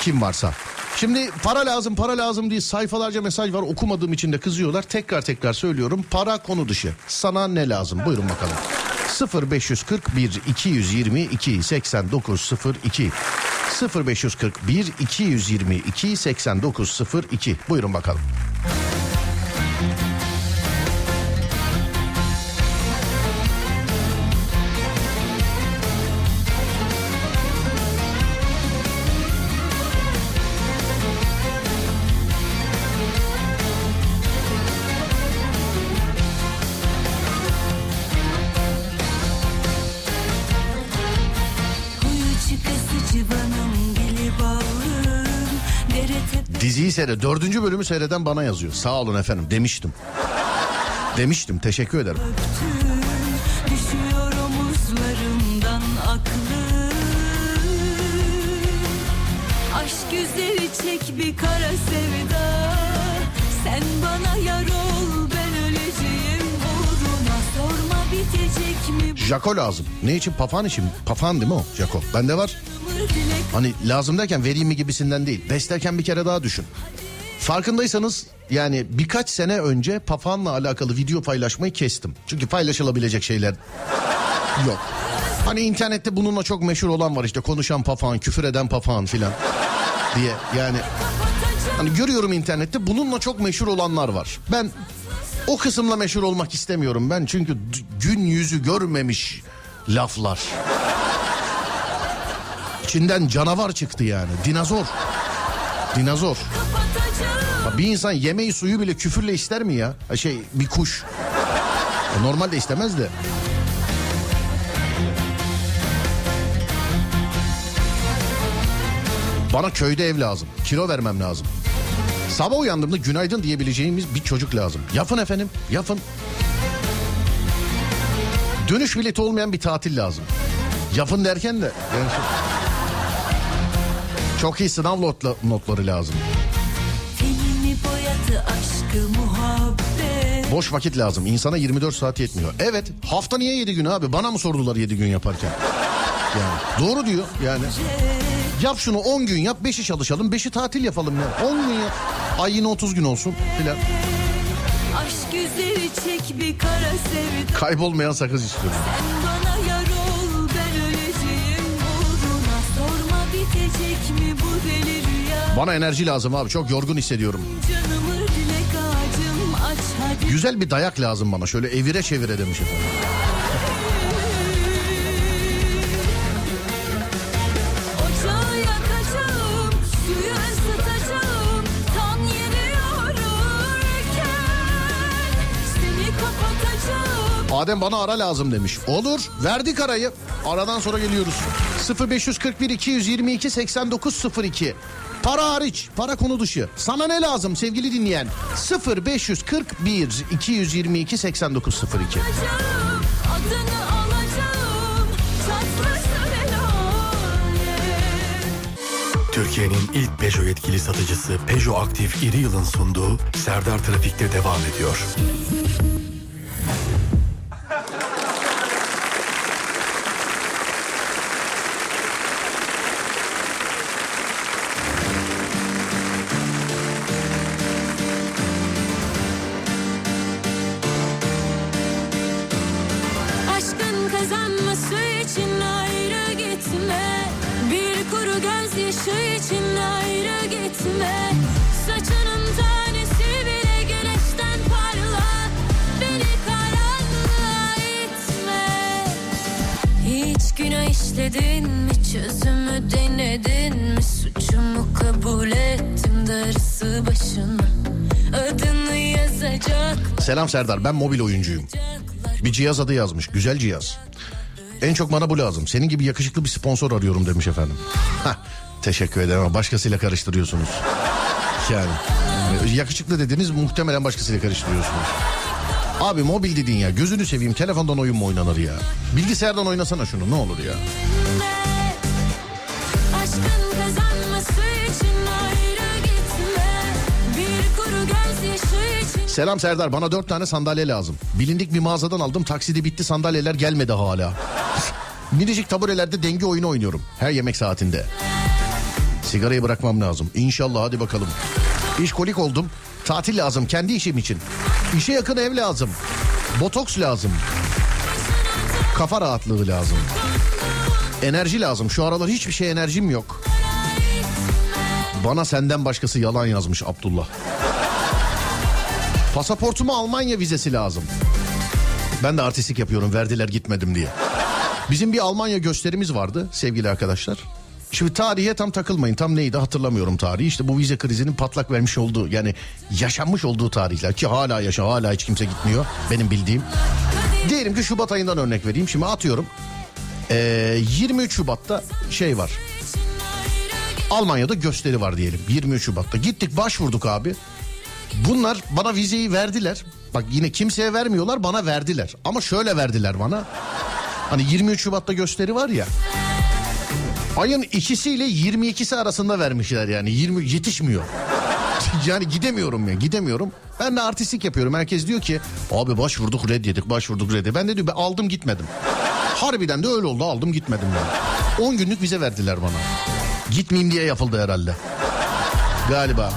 kim varsa. Şimdi para lazım para lazım diye sayfalarca mesaj var okumadığım için de kızıyorlar. Tekrar tekrar söylüyorum para konu dışı. Sana ne lazım? Buyurun bakalım. 0541 222 8902 0541 222 8902 Buyurun bakalım. Seyre. Dördüncü bölümü seyreden bana yazıyor. Sağ olun efendim demiştim. Demiştim teşekkür ederim. Aşk güzeli çek bir kara sevda Sen bana yar ol ben öleceğim uğruna Sorma bitecek mi Jako lazım. Ne için? Pafan için. mi? Pafan değil mi o? Jako. Bende var. Hani lazım derken vereyim mi gibisinden değil. Beslerken bir kere daha düşün. Farkındaysanız yani birkaç sene önce Pafan'la alakalı video paylaşmayı kestim. Çünkü paylaşılabilecek şeyler yok. Hani internette bununla çok meşhur olan var işte konuşan papağan, küfür eden papağan filan diye. Yani hani görüyorum internette bununla çok meşhur olanlar var. Ben o kısımla meşhur olmak istemiyorum ben çünkü gün yüzü görmemiş laflar. İçinden canavar çıktı yani. Dinozor. Dinozor. Bir insan yemeği suyu bile küfürle ister mi ya? Şey bir kuş. Normalde istemez de. Bana köyde ev lazım. Kilo vermem lazım. Sabah uyandığımda günaydın diyebileceğimiz bir çocuk lazım. Yapın efendim, yapın. Dönüş bileti olmayan bir tatil lazım. Yapın derken de. yani şey- çok iyi sınav notla- notları lazım. Boyadı aşkı Boş vakit lazım. İnsana 24 saat yetmiyor. Evet hafta niye 7 gün abi? Bana mı sordular 7 gün yaparken? Yani doğru diyor yani. Yap şunu 10 gün yap 5'i çalışalım 5'i tatil yapalım ya. 10 gün yap. Ay yine 30 gün olsun filan. Aşk güzeli çek bir kara sevda Kaybolmayan sakız istiyorum. Sen Bana enerji lazım abi çok yorgun hissediyorum. Ağacım Güzel bir dayak lazım bana şöyle evire çevire demiş efendim. Adem bana ara lazım demiş. Olur verdik arayı. Aradan sonra geliyoruz. 0541 222 8902. Para hariç, para konu dışı. Sana ne lazım sevgili dinleyen? 0541 222 8902. Adını Türkiye'nin ilk Peugeot yetkili satıcısı Peugeot Aktif İri Yıl'ın sunduğu Serdar Trafik'te devam ediyor. Selam Serdar ben mobil oyuncuyum. Bir cihaz adı yazmış. Güzel cihaz. En çok bana bu lazım. Senin gibi yakışıklı bir sponsor arıyorum demiş efendim. Hah, teşekkür ederim ama başkasıyla karıştırıyorsunuz. Yani yakışıklı dediniz muhtemelen başkasıyla karıştırıyorsunuz. Abi mobil dedin ya gözünü seveyim telefondan oyun mu oynanır ya? Bilgisayardan oynasana şunu ne olur ya. Aşkın kazanması Selam Serdar bana dört tane sandalye lazım. Bilindik bir mağazadan aldım taksidi bitti sandalyeler gelmedi hala. Minicik taburelerde denge oyunu oynuyorum her yemek saatinde. Sigarayı bırakmam lazım. İnşallah hadi bakalım. İşkolik oldum. Tatil lazım kendi işim için. İşe yakın ev lazım. Botoks lazım. Kafa rahatlığı lazım. Enerji lazım. Şu aralar hiçbir şey enerjim yok. Bana senden başkası yalan yazmış Abdullah. Pasaportuma Almanya vizesi lazım. Ben de artistik yapıyorum verdiler gitmedim diye. Bizim bir Almanya gösterimiz vardı sevgili arkadaşlar. Şimdi tarihe tam takılmayın. Tam neydi hatırlamıyorum tarihi. İşte bu vize krizinin patlak vermiş olduğu yani yaşanmış olduğu tarihler ki hala yaşa hala hiç kimse gitmiyor benim bildiğim. Diyelim ki Şubat ayından örnek vereyim. Şimdi atıyorum. Ee, 23 Şubat'ta şey var. Almanya'da gösteri var diyelim 23 Şubat'ta. Gittik başvurduk abi. Bunlar bana vizeyi verdiler. Bak yine kimseye vermiyorlar bana verdiler. Ama şöyle verdiler bana. Hani 23 Şubat'ta gösteri var ya. Ayın ikisiyle 22'si arasında vermişler yani 20 yetişmiyor. yani gidemiyorum ya gidemiyorum. Ben de artistik yapıyorum. Herkes diyor ki abi başvurduk reddedik başvurduk reddedik. Ben de diyor ben aldım gitmedim. Harbiden de öyle oldu aldım gitmedim yani. 10 günlük vize verdiler bana. Gitmeyeyim diye yapıldı herhalde. Galiba.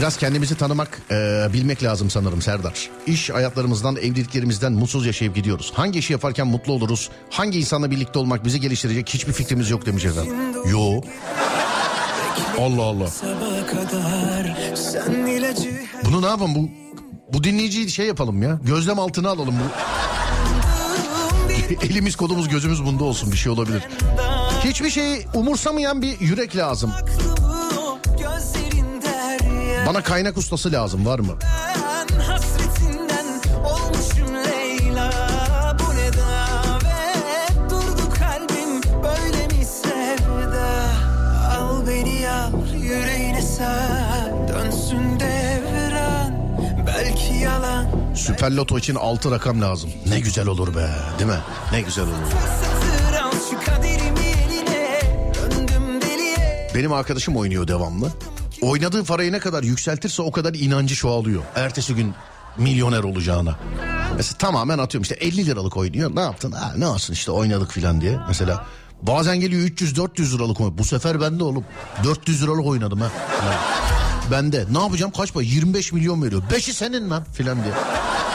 Biraz kendimizi tanımak, e, bilmek lazım sanırım Serdar. İş hayatlarımızdan, evliliklerimizden mutsuz yaşayıp gidiyoruz. Hangi işi yaparken mutlu oluruz? Hangi insanla birlikte olmak bizi geliştirecek hiçbir fikrimiz yok demiş efendim. Yo. Allah Allah. Bunu ne yapalım bu? Bu dinleyiciyi şey yapalım ya. Gözlem altına alalım bu. Elimiz kolumuz gözümüz bunda olsun bir şey olabilir. Hiçbir şeyi umursamayan bir yürek lazım. Bana kaynak ustası lazım var mı? Leyla kalbim Al beni yüreğine sar dönsün devran Belki yalan Süper Loto için 6 rakam lazım. Ne güzel olur be değil mi? Ne güzel olur. Benim arkadaşım oynuyor devamlı. Oynadığı parayı ne kadar yükseltirse o kadar inancı çoğalıyor. Ertesi gün milyoner olacağına. Mesela tamamen atıyorum işte 50 liralık oynuyor. Ne yaptın? Ha, ne olsun işte oynadık filan diye. Mesela bazen geliyor 300-400 liralık oynuyor. Bu sefer ben de oğlum 400 liralık oynadım ha. Falan. Ben de ne yapacağım kaç para 25 milyon veriyor. Beşi senin lan filan diye.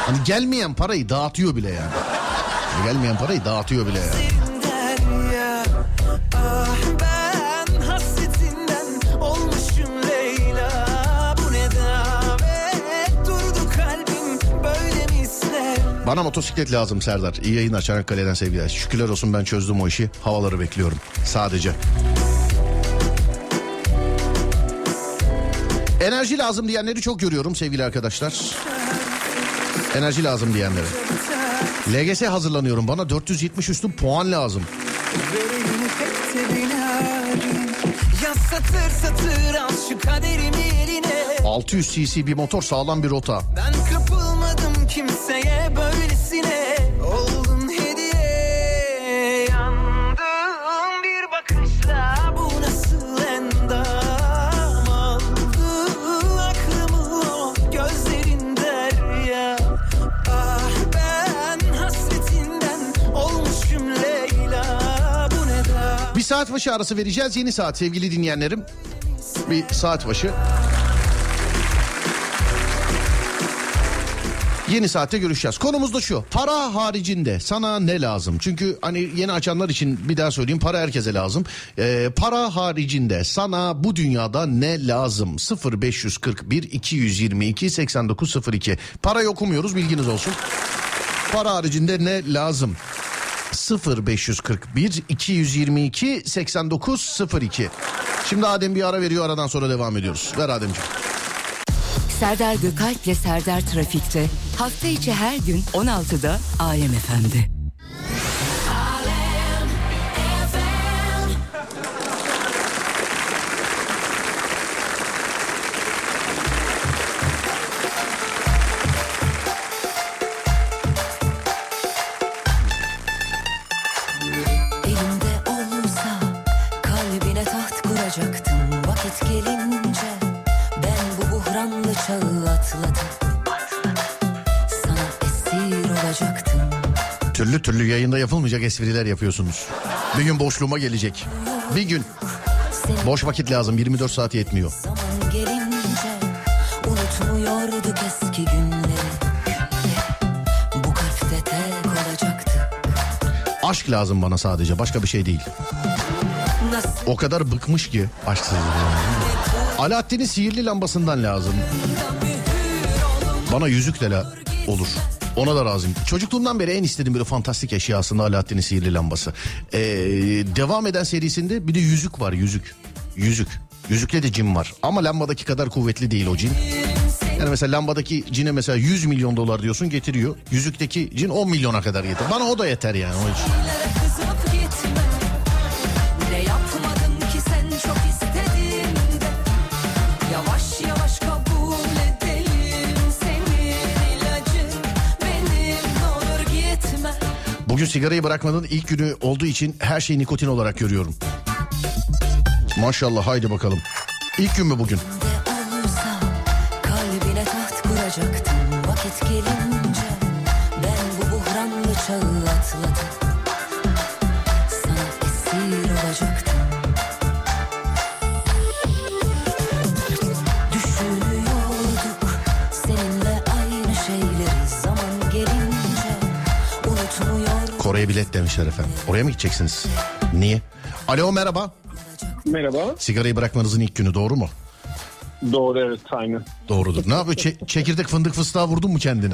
Hani gelmeyen parayı dağıtıyor bile yani. Gelmeyen parayı dağıtıyor bile yani. Bana motosiklet lazım Serdar. İyi yayınlar Çanakkale'den sevgiler. Şükürler olsun ben çözdüm o işi. Havaları bekliyorum sadece. Enerji lazım diyenleri çok görüyorum sevgili arkadaşlar. Enerji lazım diyenleri. LGS hazırlanıyorum. Bana 470 üstü puan lazım. Satır satır al şu kaderimi eline 600 cc bir motor sağlam bir rota. Ben kimseye böylesine Oldun hediye Yandım bir bakışla Bu nasıl endam Aldı aklımı gözlerin derya Ah ben hasretinden olmuşum Leyla Bu ne da Bir saat başı arası vereceğiz. Yeni saat sevgili dinleyenlerim. Bir saat başı. Yeni saatte görüşeceğiz. Konumuz da şu. Para haricinde sana ne lazım? Çünkü hani yeni açanlar için bir daha söyleyeyim. Para herkese lazım. Ee, para haricinde sana bu dünyada ne lazım? 0541 222 8902. Parayı okumuyoruz bilginiz olsun. Para haricinde ne lazım? 0541 222 8902. Şimdi Adem bir ara veriyor aradan sonra devam ediyoruz. Ver Ademciğim. Serdar Gökalp'le Serdar Trafik'te hafta içi her gün 16'da Alem FM'de. Türlü yayında yapılmayacak espriler yapıyorsunuz. Bir gün boşluğuma gelecek. Bir gün. Boş vakit lazım 24 saat yetmiyor. zaman gelince unutmuyorduk eski günleri. Bu kalpte tek olacaktı. Aşk lazım bana sadece başka bir şey değil. Nasıl O kadar bıkmış ki aşksızlık. Alaaddin'in sihirli lambasından lazım. Bana yüzük de la- olur. Ona da razıyım. Çocukluğumdan beri en istediğim böyle fantastik eşya aslında Alaaddin'in sihirli lambası. Ee, devam eden serisinde bir de yüzük var yüzük. Yüzük. Yüzükle de cin var. Ama lambadaki kadar kuvvetli değil o cin. Yani mesela lambadaki cine mesela 100 milyon dolar diyorsun getiriyor. Yüzükteki cin 10 milyona kadar getir. Bana o da yeter yani o için. Bugün sigarayı bırakmanın ilk günü olduğu için her şeyi nikotin olarak görüyorum. Maşallah haydi bakalım. İlk gün mü bugün? kalbine taht kuracaktım vakit gelince ben bu buhranlı çağı atlatıp bilet demişler efendim. Oraya mı gideceksiniz? Niye? Alo merhaba. Merhaba. Sigarayı bırakmanızın ilk günü doğru mu? Doğru evet aynı. Doğrudur. Ne yapıyor? Çe- çekirdek fındık fıstığa vurdun mu kendini?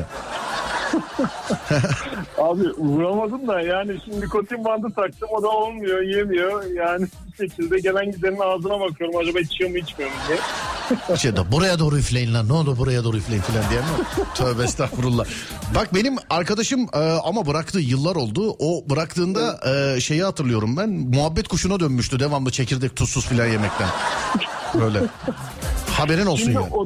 Abi vuramadım da yani şimdi nikotin bandı taktım o da olmuyor yemiyor. Yani bir şekilde gelen gidenin ağzına bakıyorum acaba içiyor mu içmiyor mu diye. Şey de buraya doğru üfleyin lan ne olur buraya doğru üfleyin falan diye mi? Tövbe estağfurullah. Bak benim arkadaşım e, ama bıraktı yıllar oldu. O bıraktığında e, şeyi hatırlıyorum ben muhabbet kuşuna dönmüştü devamlı çekirdek tuzsuz filan yemekten. Böyle. Haberin olsun Şimdi, yani. o,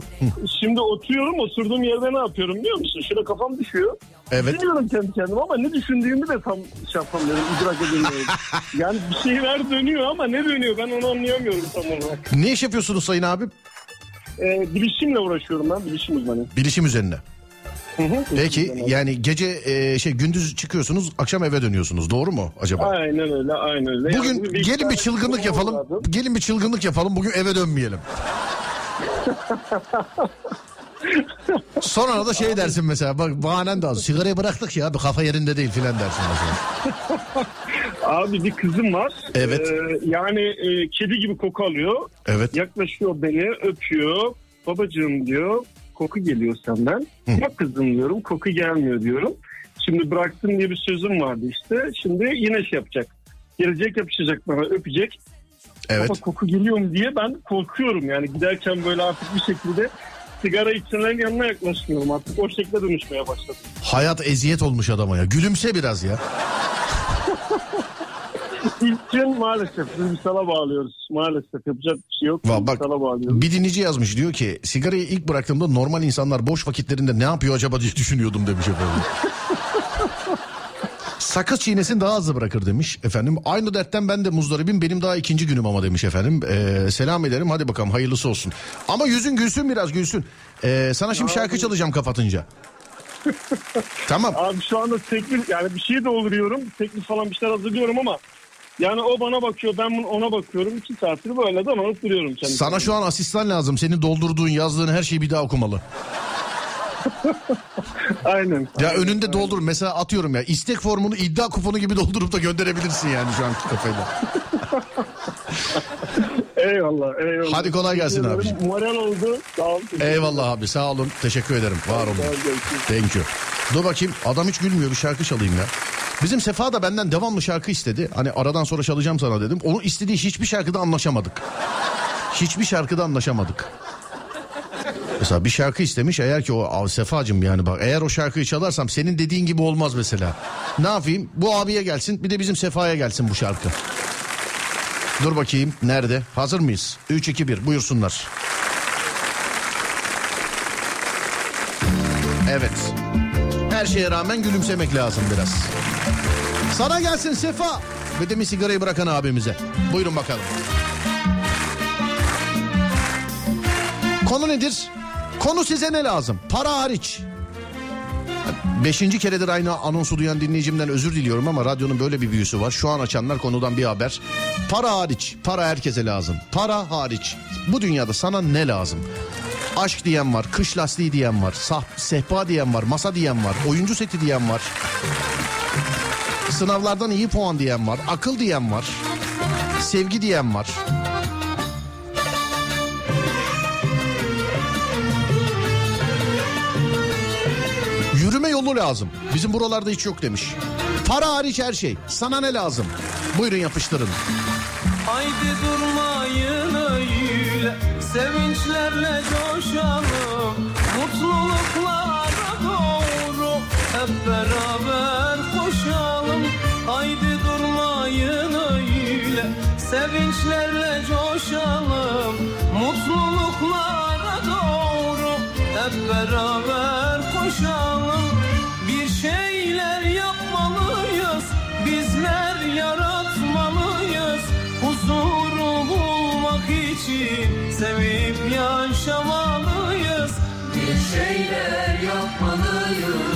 şimdi oturuyorum oturduğum yerde ne yapıyorum biliyor musun? Şöyle kafam düşüyor. Evet. Düşünüyorum kendi kendime ama ne düşündüğümü de tam şey yapamıyorum, idrak edemiyorum. yani bir şeyler dönüyor ama ne dönüyor ben onu anlayamıyorum tam olarak. Ne iş yapıyorsunuz Sayın abi? Ee, bilişimle uğraşıyorum ben, bilişim uzmanı. Bilişim üzerine. Peki yani gece e, şey gündüz çıkıyorsunuz akşam eve dönüyorsunuz doğru mu acaba? Aynen öyle, aynen öyle. Bugün Yani bir gelin bir çılgınlık yapalım. vardı. Gelin bir çılgınlık yapalım. Bugün eve dönmeyelim. Sonra da şey dersin mesela bak bahanen de az. Sigarayı bıraktık ya bir kafa yerinde değil filan dersin mesela. Abi bir kızım var. Evet. Ee, yani e, kedi gibi koku alıyor. Evet. Yaklaşıyor beni, öpüyor. Babacığım diyor, koku geliyor senden. Bak kızım diyorum, koku gelmiyor diyorum. Şimdi bıraktım diye bir sözüm vardı işte. Şimdi yine şey yapacak. Gelecek yapışacak bana, öpecek. Evet. Ama koku geliyor mu diye ben korkuyorum. Yani giderken böyle artık bir şekilde sigara içenlerin yanına yaklaşmıyorum. Artık o şekilde dönüşmeye başladım. Hayat eziyet olmuş adama ya. Gülümse biraz ya. İlk gün maalesef duygusala bağlıyoruz. Maalesef yapacak bir şey yok. Va- bak bağlıyoruz. bir dinleyici yazmış diyor ki sigarayı ilk bıraktığımda normal insanlar boş vakitlerinde ne yapıyor acaba diye düşünüyordum demiş efendim. Sakız çiğnesin daha hızlı bırakır demiş efendim. Aynı dertten ben de muzdaribim benim daha ikinci günüm ama demiş efendim. Ee, selam ederim hadi bakalım hayırlısı olsun. Ama yüzün gülsün biraz gülsün. Ee, sana şimdi şarkı çalacağım kapatınca. tamam. Abi şu anda teklif yani bir şey de oluyorum. Teklif falan bir şeyler hazırlıyorum ama yani o bana bakıyor ben ona bakıyorum. iki saattir böyle dolanıp duruyorum kendime. Sana şu an asistan lazım. Senin doldurduğun yazdığın her şeyi bir daha okumalı. Aynen. Ya önünde doldur. Mesela atıyorum ya istek formunu iddia kuponu gibi doldurup da gönderebilirsin yani şu anki kafayla. Eyvallah eyvallah. Hadi kolay gelsin ederim. Moral oldu. Sağ ol. Teşekkür Eyvallah abi sağ olun. Teşekkür ederim. Var olun. Thank you. Dur bakayım adam hiç gülmüyor bir şarkı çalayım ya. Bizim Sefa da benden devamlı şarkı istedi. Hani aradan sonra çalacağım sana dedim. Onun istediği hiçbir şarkıda anlaşamadık. Hiçbir şarkıda anlaşamadık. Mesela bir şarkı istemiş eğer ki o Aa, Sefacım yani bak eğer o şarkıyı çalarsam senin dediğin gibi olmaz mesela. Ne yapayım bu abiye gelsin bir de bizim Sefa'ya gelsin bu şarkı. Dur bakayım nerede hazır mıyız? 3 2 1 buyursunlar. Evet. Her şeye rağmen gülümsemek lazım biraz. Sana gelsin Sefa. Ve de mi sigarayı bırakan abimize. Buyurun bakalım. Konu nedir? Konu size ne lazım? Para hariç. Beşinci keredir aynı anonsu duyan dinleyicimden özür diliyorum ama radyonun böyle bir büyüsü var. Şu an açanlar konudan bir haber. Para hariç. Para herkese lazım. Para hariç. Bu dünyada sana ne lazım? Aşk diyen var, kış lastiği diyen var, sah, sehpa diyen var, masa diyen var, oyuncu seti diyen var. Sınavlardan iyi puan diyen var, akıl diyen var, sevgi diyen var. Yolu lazım. Bizim buralarda hiç yok demiş. Para hariç her şey. Sana ne lazım? Buyurun yapıştırın. Haydi durmayın öyle Sevinçlerle coşalım Mutluluklara doğru hep beraber koşalım Haydi durmayın öyle sevinçlerle coşalım Mutluluklara doğru hep beraber koşalım sevip yaşamalıyız. Bir şeyler yapmalıyız,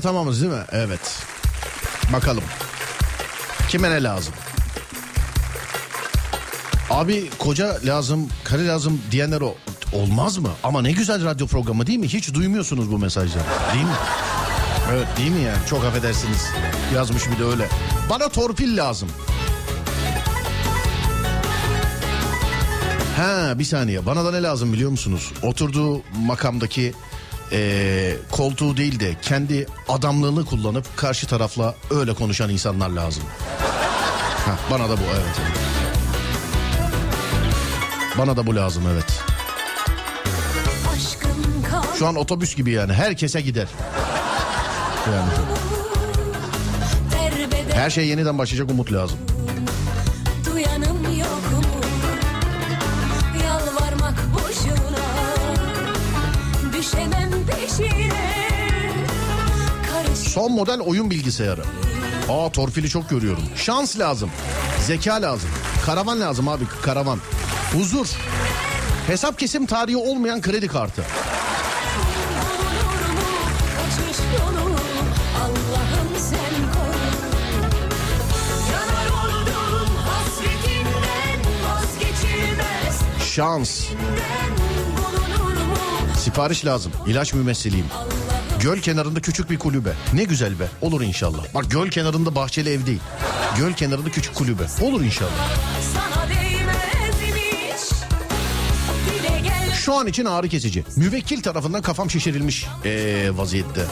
Herhalde tamamız değil mi? Evet. Bakalım. Kime ne lazım? Abi koca lazım, karı lazım diyenler o. Olmaz mı? Ama ne güzel radyo programı değil mi? Hiç duymuyorsunuz bu mesajları. Değil mi? Evet değil mi yani? Çok affedersiniz. Yazmış bir de öyle. Bana torpil lazım. Ha bir saniye. Bana da ne lazım biliyor musunuz? Oturduğu makamdaki eee, koltuğu değil de kendi adamlığını kullanıp karşı tarafla öyle konuşan insanlar lazım. Ha, bana da bu evet. Bana da bu lazım evet. Şu an otobüs gibi yani herkese gider. Yani her şey yeniden başlayacak umut lazım. Son model oyun bilgisayarı. Aa torpili çok görüyorum. Şans lazım. Zeka lazım. Karavan lazım abi karavan. Huzur. Hesap kesim tarihi olmayan kredi kartı. Şans. Sipariş lazım. İlaç mümessiliyim. Göl kenarında küçük bir kulübe. Ne güzel be. Olur inşallah. Bak göl kenarında bahçeli ev değil. Göl kenarında küçük kulübe. Olur inşallah. Şu an için ağrı kesici. Müvekkil tarafından kafam şişirilmiş ee, vaziyette.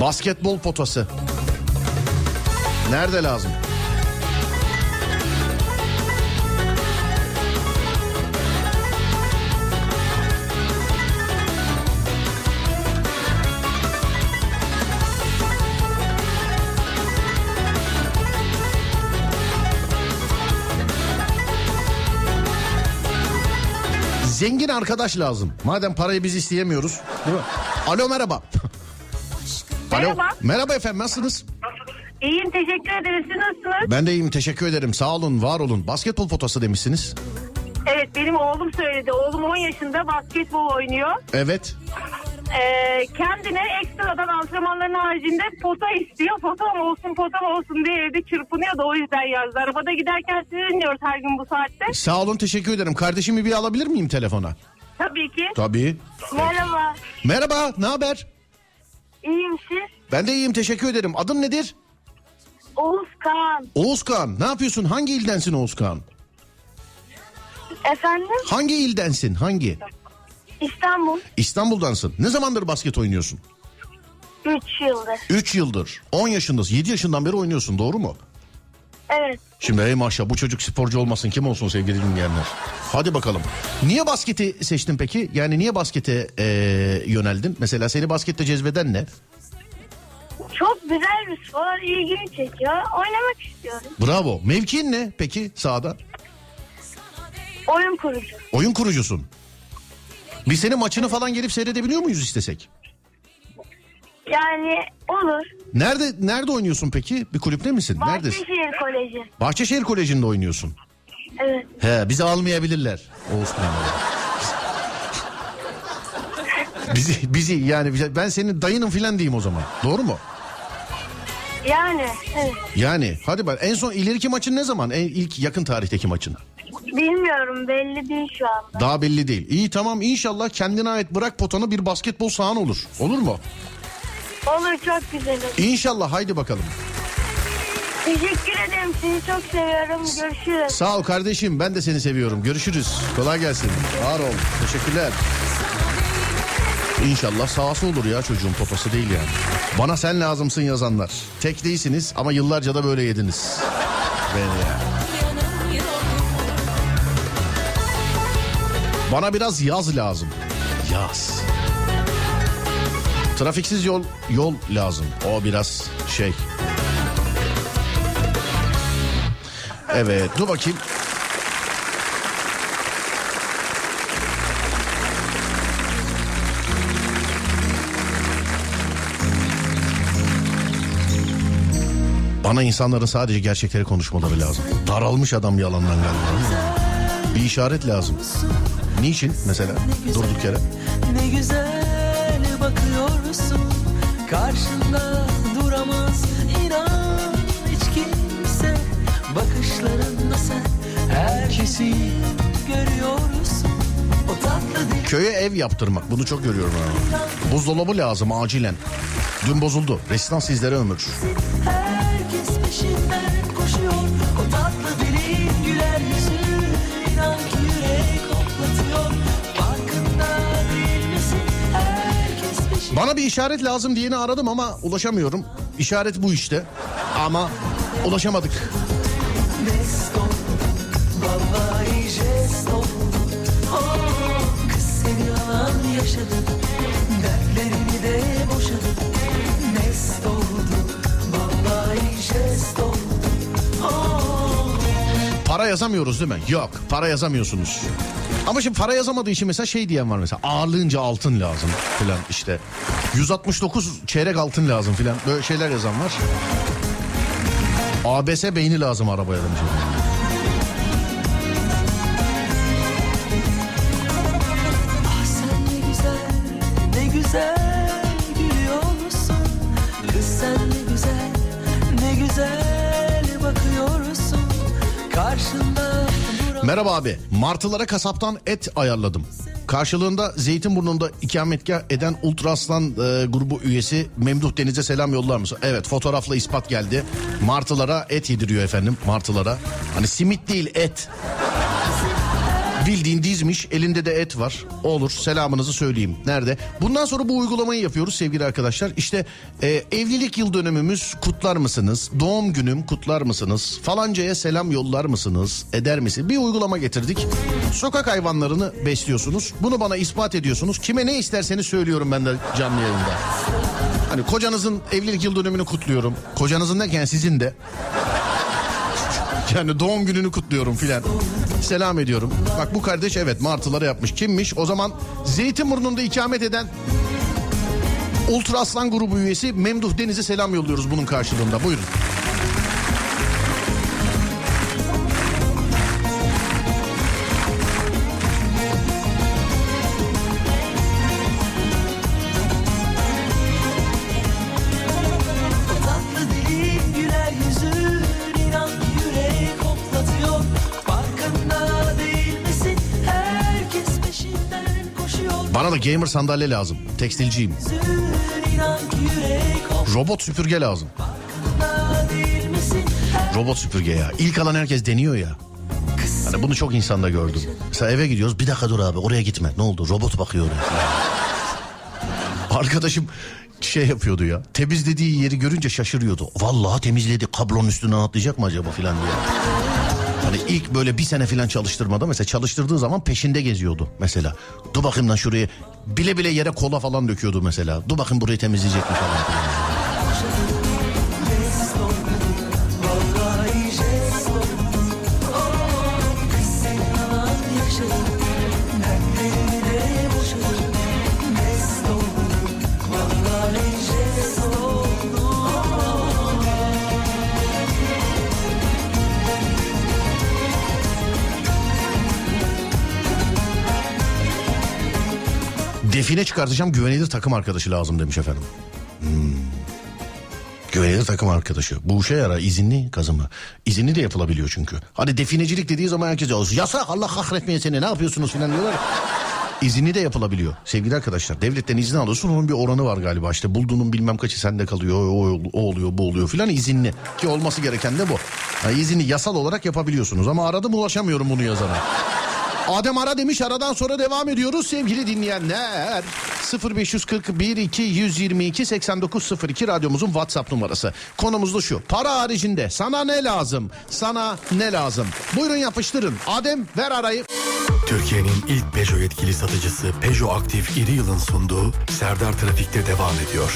Basketbol potası. Nerede lazım? Zengin arkadaş lazım. Madem parayı biz isteyemiyoruz. Değil mi? Alo merhaba. Alo. Merhaba. Merhaba efendim nasılsınız? İyiyim teşekkür ederiz. Siz nasılsınız? Ben de iyiyim teşekkür ederim. Sağ olun var olun. Basketbol potası demişsiniz. Evet benim oğlum söyledi. Oğlum 10 yaşında basketbol oynuyor. Evet. Ee, kendine ekstradan antrenmanların haricinde pota istiyor. Potam olsun potam olsun diye evde çırpınıyor da o yüzden yazdı. Arabada giderken sizi dinliyoruz her gün bu saatte. Sağ olun teşekkür ederim. Kardeşimi bir alabilir miyim telefona? Tabii ki. Tabii. Merhaba. Merhaba ne haber? İyiyim siz? Ben de iyiyim teşekkür ederim. Adın nedir? Oğuz Kaan. Oğuzkan. Ne yapıyorsun? Hangi ildensin Oğuzkan? Efendim? Hangi ildensin? Hangi? İstanbul. İstanbul'dansın. Ne zamandır basket oynuyorsun? 3 yıldır. 3 yıldır. 10 yaşındasın. 7 yaşından beri oynuyorsun doğru mu? Evet. Şimdi ey maşallah bu çocuk sporcu olmasın kim olsun sevgili dinleyenler. Hadi bakalım. Niye basketi seçtin peki? Yani niye baskete eee, yöneldin? Mesela seni baskette cezbeden ne? Çok güzel bir spor. ilgimi çekiyor. Oynamak istiyorum. Bravo. Mevkin ne peki sahada? Oyun kurucu. Oyun kurucusun. Biz senin maçını falan gelip seyredebiliyor muyuz istesek? Yani olur. Nerede nerede oynuyorsun peki? Bir kulüpte misin? Neredesin? Bahçeşehir Koleji. Bahçeşehir Koleji'nde oynuyorsun. Evet. He bizi almayabilirler. Oğuz bizi bizi yani ben senin dayının filan diyeyim o zaman. Doğru mu? Yani evet. Yani hadi bak en son ileriki maçın ne zaman? En ilk yakın tarihteki maçın. Bilmiyorum belli değil şu anda. Daha belli değil. İyi tamam inşallah kendine ait bırak potanı bir basketbol sahan olur. Olur mu? Olur çok güzel olur. İnşallah haydi bakalım. Teşekkür ederim sizi çok seviyorum. Görüşürüz. Sağ ol kardeşim ben de seni seviyorum. Görüşürüz. Kolay gelsin. Var ol. Teşekkürler. İnşallah sahası olur ya çocuğun potası değil yani. Bana sen lazımsın yazanlar. Tek değilsiniz ama yıllarca da böyle yediniz. Beni ya. Bana biraz yaz lazım. Yaz. Trafiksiz yol yol lazım. O biraz şey. Evet dur bakayım. Bana insanların sadece gerçekleri konuşmaları lazım. Daralmış adam yalandan galiba. Bir işaret lazım. Niçin mesela durduk yere? Ne güzel bakıyorsun Karşında duramaz inan hiç kimse Bakışlarında sen herkesi görüyorsun Köye ev yaptırmak bunu çok görüyorum. Ha. Buzdolabı lazım acilen. Dün bozuldu. Resistans sizlere ömür. herkes peşinden koşuyor O tatlı dilin güler yüzü İnan ki yürek hoplatıyor Farkında değil misin herkes peşinden Bana bir işaret lazım diyeni aradım ama ulaşamıyorum. İşaret bu işte. Ama ulaşamadık. Mest Para yazamıyoruz değil mi? Yok para yazamıyorsunuz. Ama şimdi para yazamadığı için mesela şey diyen var mesela ağırlığınca altın lazım filan işte. 169 çeyrek altın lazım filan böyle şeyler yazan var. ABS beyni lazım arabaya demiş. Merhaba abi. Martılara kasaptan et ayarladım. Karşılığında Zeytinburnu'nda ikametgah eden Ultraslan e, grubu üyesi Memduh Deniz'e selam yollar mısın? Evet fotoğrafla ispat geldi. Martılara et yediriyor efendim martılara. Hani simit değil et. Bildiğin dizmiş elinde de et var. Olur selamınızı söyleyeyim. Nerede? Bundan sonra bu uygulamayı yapıyoruz sevgili arkadaşlar. İşte e, evlilik yıl dönümümüz kutlar mısınız? Doğum günüm kutlar mısınız? Falancaya selam yollar mısınız? Eder misin? Bir uygulama getirdik. Sokak hayvanlarını besliyorsunuz. Bunu bana ispat ediyorsunuz. Kime ne isterseniz söylüyorum ben de canlı yayında. Hani kocanızın evlilik yıl dönümünü kutluyorum. Kocanızın derken sizin de. Yani doğum gününü kutluyorum filan. Selam ediyorum. Bak bu kardeş evet martıları yapmış. Kimmiş? O zaman Zeytinburnu'nda ikamet eden Ultra Aslan grubu üyesi Memduh Deniz'e selam yolluyoruz bunun karşılığında. Buyurun. Gamer sandalye lazım. Tekstilciyim. Robot süpürge lazım. Robot süpürge ya. İlk alan herkes deniyor ya. Hani bunu çok insanda gördüm. Mesela eve gidiyoruz. Bir dakika dur abi oraya gitme. Ne oldu? Robot bakıyor oraya. Arkadaşım şey yapıyordu ya. Temizlediği yeri görünce şaşırıyordu. Vallahi temizledi. Kablonun üstüne atlayacak mı acaba filan diye. Hani ilk böyle bir sene filan çalıştırmada mesela çalıştırdığı zaman peşinde geziyordu mesela. Dur bakayım lan şuraya bile bile yere kola falan döküyordu mesela. Dur bakayım burayı temizleyecek mi falan. Define çıkartacağım güvenilir takım arkadaşı lazım demiş efendim. Hmm. Güvenilir takım arkadaşı. Bu işe yarar izinli kazımı. İzinli de yapılabiliyor çünkü. Hani definecilik dediği zaman herkes "Ya yasak Allah kahretmeye seni ne yapıyorsunuz filan diyorlar. İzinli de yapılabiliyor sevgili arkadaşlar. Devletten izin alıyorsun onun bir oranı var galiba. İşte bulduğunun bilmem kaçı sende kalıyor. O, o oluyor bu oluyor filan izinli. Ki olması gereken de bu. Yani izinli yasal olarak yapabiliyorsunuz. Ama aradım ulaşamıyorum bunu yazana. Adem ara demiş aradan sonra devam ediyoruz sevgili dinleyenler. 0541 2 122 8902 radyomuzun WhatsApp numarası. Konumuz da şu. Para haricinde sana ne lazım? Sana ne lazım? Buyurun yapıştırın. Adem ver arayı. Türkiye'nin ilk Peugeot yetkili satıcısı Peugeot Aktif İri Yıl'ın sunduğu Serdar Trafik'te devam ediyor.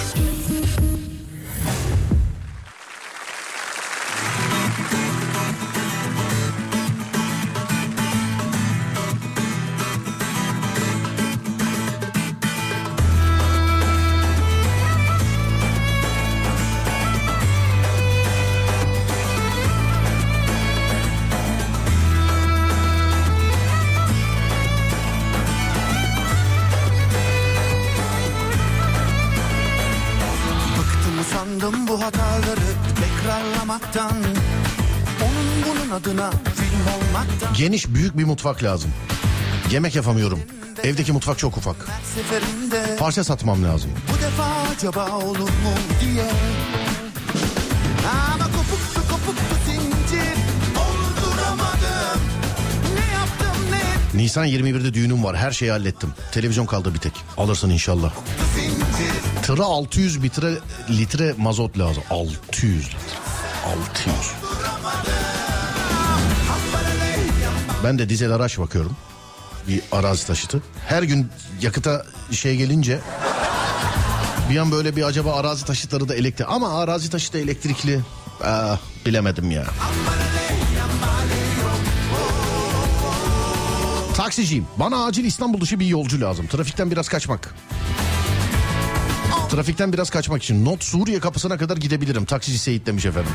Tekrarlamaktan Onun bunun adına film olmaktan Geniş büyük bir mutfak lazım. Yemek yapamıyorum. Evdeki mutfak çok ufak. Parça satmam lazım. bu defa acaba olur mu diye Ama kopuktu kopuktu zincir Olduramadım Ne yaptım ne Nisan 21'de düğünüm var. Her şeyi hallettim. Televizyon kaldı bir tek. Alırsın inşallah. zincir Tıra 600 litre, litre mazot lazım. 600 litre. 600. Ben de dizel araç bakıyorum. Bir arazi taşıtı. Her gün yakıta şey gelince bir an böyle bir acaba arazi taşıtları da elektrik ama arazi taşıtı elektrikli ah, bilemedim ya. Taksiciyim. Bana acil İstanbul dışı bir yolcu lazım. Trafikten biraz kaçmak. Trafikten biraz kaçmak için Not Suriye kapısına kadar gidebilirim. Taksici Seyit demiş efendim.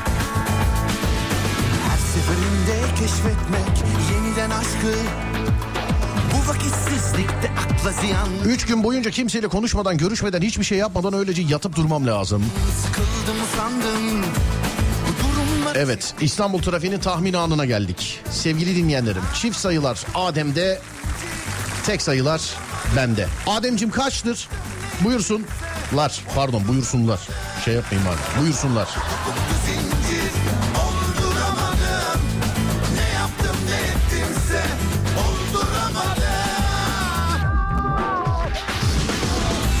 Her seferinde keşfetmek yeniden aşkı Bu vakitsizlikte akla ziyan Üç gün boyunca kimseyle konuşmadan, görüşmeden, hiçbir şey yapmadan öylece yatıp durmam lazım. Sıkıldım durumlar Evet İstanbul trafiğinin tahmin anına geldik. Sevgili dinleyenlerim çift sayılar Adem'de tek sayılar bende. Ademcim kaçtır? Buyursunlar pardon buyursunlar. Şey yapmayayım abi buyursunlar. Olduramadım Ne yaptım ne ettimse Olduramadım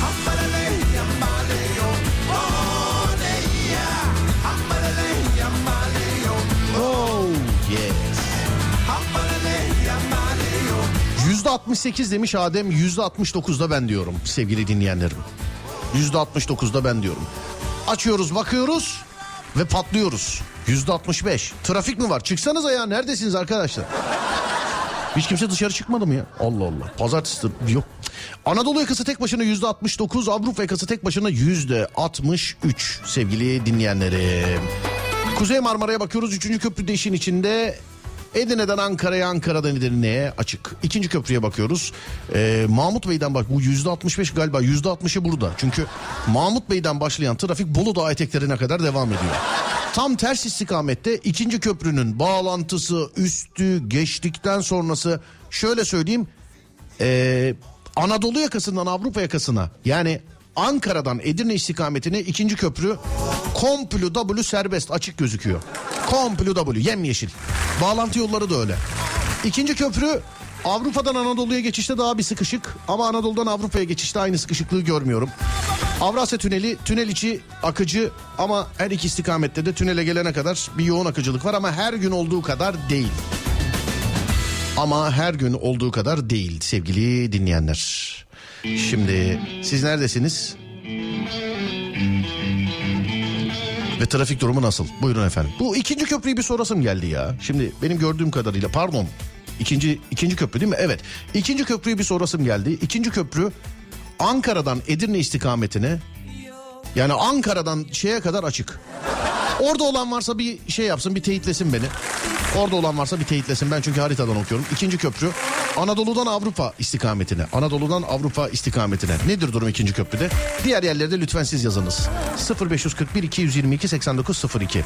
Hambalale yambaleo Oh ne ya Hambalale yambaleo Oh yes. Hambalale yambaleo %68 demiş Adem %69'da ben diyorum sevgili dinleyenlerim. %69'da ben diyorum. Açıyoruz bakıyoruz ve patlıyoruz. %65. Trafik mi var? Çıksanıza ya neredesiniz arkadaşlar? Hiç kimse dışarı çıkmadı mı ya? Allah Allah. Pazartesi yok. Anadolu yakası tek başına yüzde 69, Avrupa yakası tek başına yüzde 63 sevgili dinleyenlerim. Kuzey Marmara'ya bakıyoruz. Üçüncü köprü de işin içinde. Edirne'den Ankara'ya, Ankara'dan Edirne'ye açık. İkinci köprüye bakıyoruz. Ee, Mahmut Bey'den bak bu yüzde 65 galiba yüzde 60'ı burada. Çünkü Mahmut Bey'den başlayan trafik Bolu Dağı eteklerine kadar devam ediyor. Tam ters istikamette ikinci köprünün bağlantısı, üstü, geçtikten sonrası şöyle söyleyeyim. Ee, Anadolu yakasından Avrupa yakasına yani Ankara'dan Edirne istikametine ikinci köprü komple W serbest açık gözüküyor. Komple W yemyeşil. Bağlantı yolları da öyle. İkinci köprü Avrupa'dan Anadolu'ya geçişte daha bir sıkışık ama Anadolu'dan Avrupa'ya geçişte aynı sıkışıklığı görmüyorum. Avrasya Tüneli tünel içi akıcı ama her iki istikamette de tünele gelene kadar bir yoğun akıcılık var ama her gün olduğu kadar değil. Ama her gün olduğu kadar değil sevgili dinleyenler. Şimdi siz neredesiniz? Ve trafik durumu nasıl? Buyurun efendim. Bu ikinci köprüyü bir sorasım geldi ya. Şimdi benim gördüğüm kadarıyla pardon. İkinci, ikinci köprü değil mi? Evet. İkinci köprüyü bir sorasım geldi. İkinci köprü Ankara'dan Edirne istikametine yani Ankara'dan şeye kadar açık. Orada olan varsa bir şey yapsın bir teyitlesin beni. Orada olan varsa bir teyitlesin ben çünkü haritadan okuyorum. İkinci köprü Anadolu'dan Avrupa istikametine. Anadolu'dan Avrupa istikametine. Nedir durum ikinci köprüde? Diğer yerlerde lütfen siz yazınız. 0541 222 8902.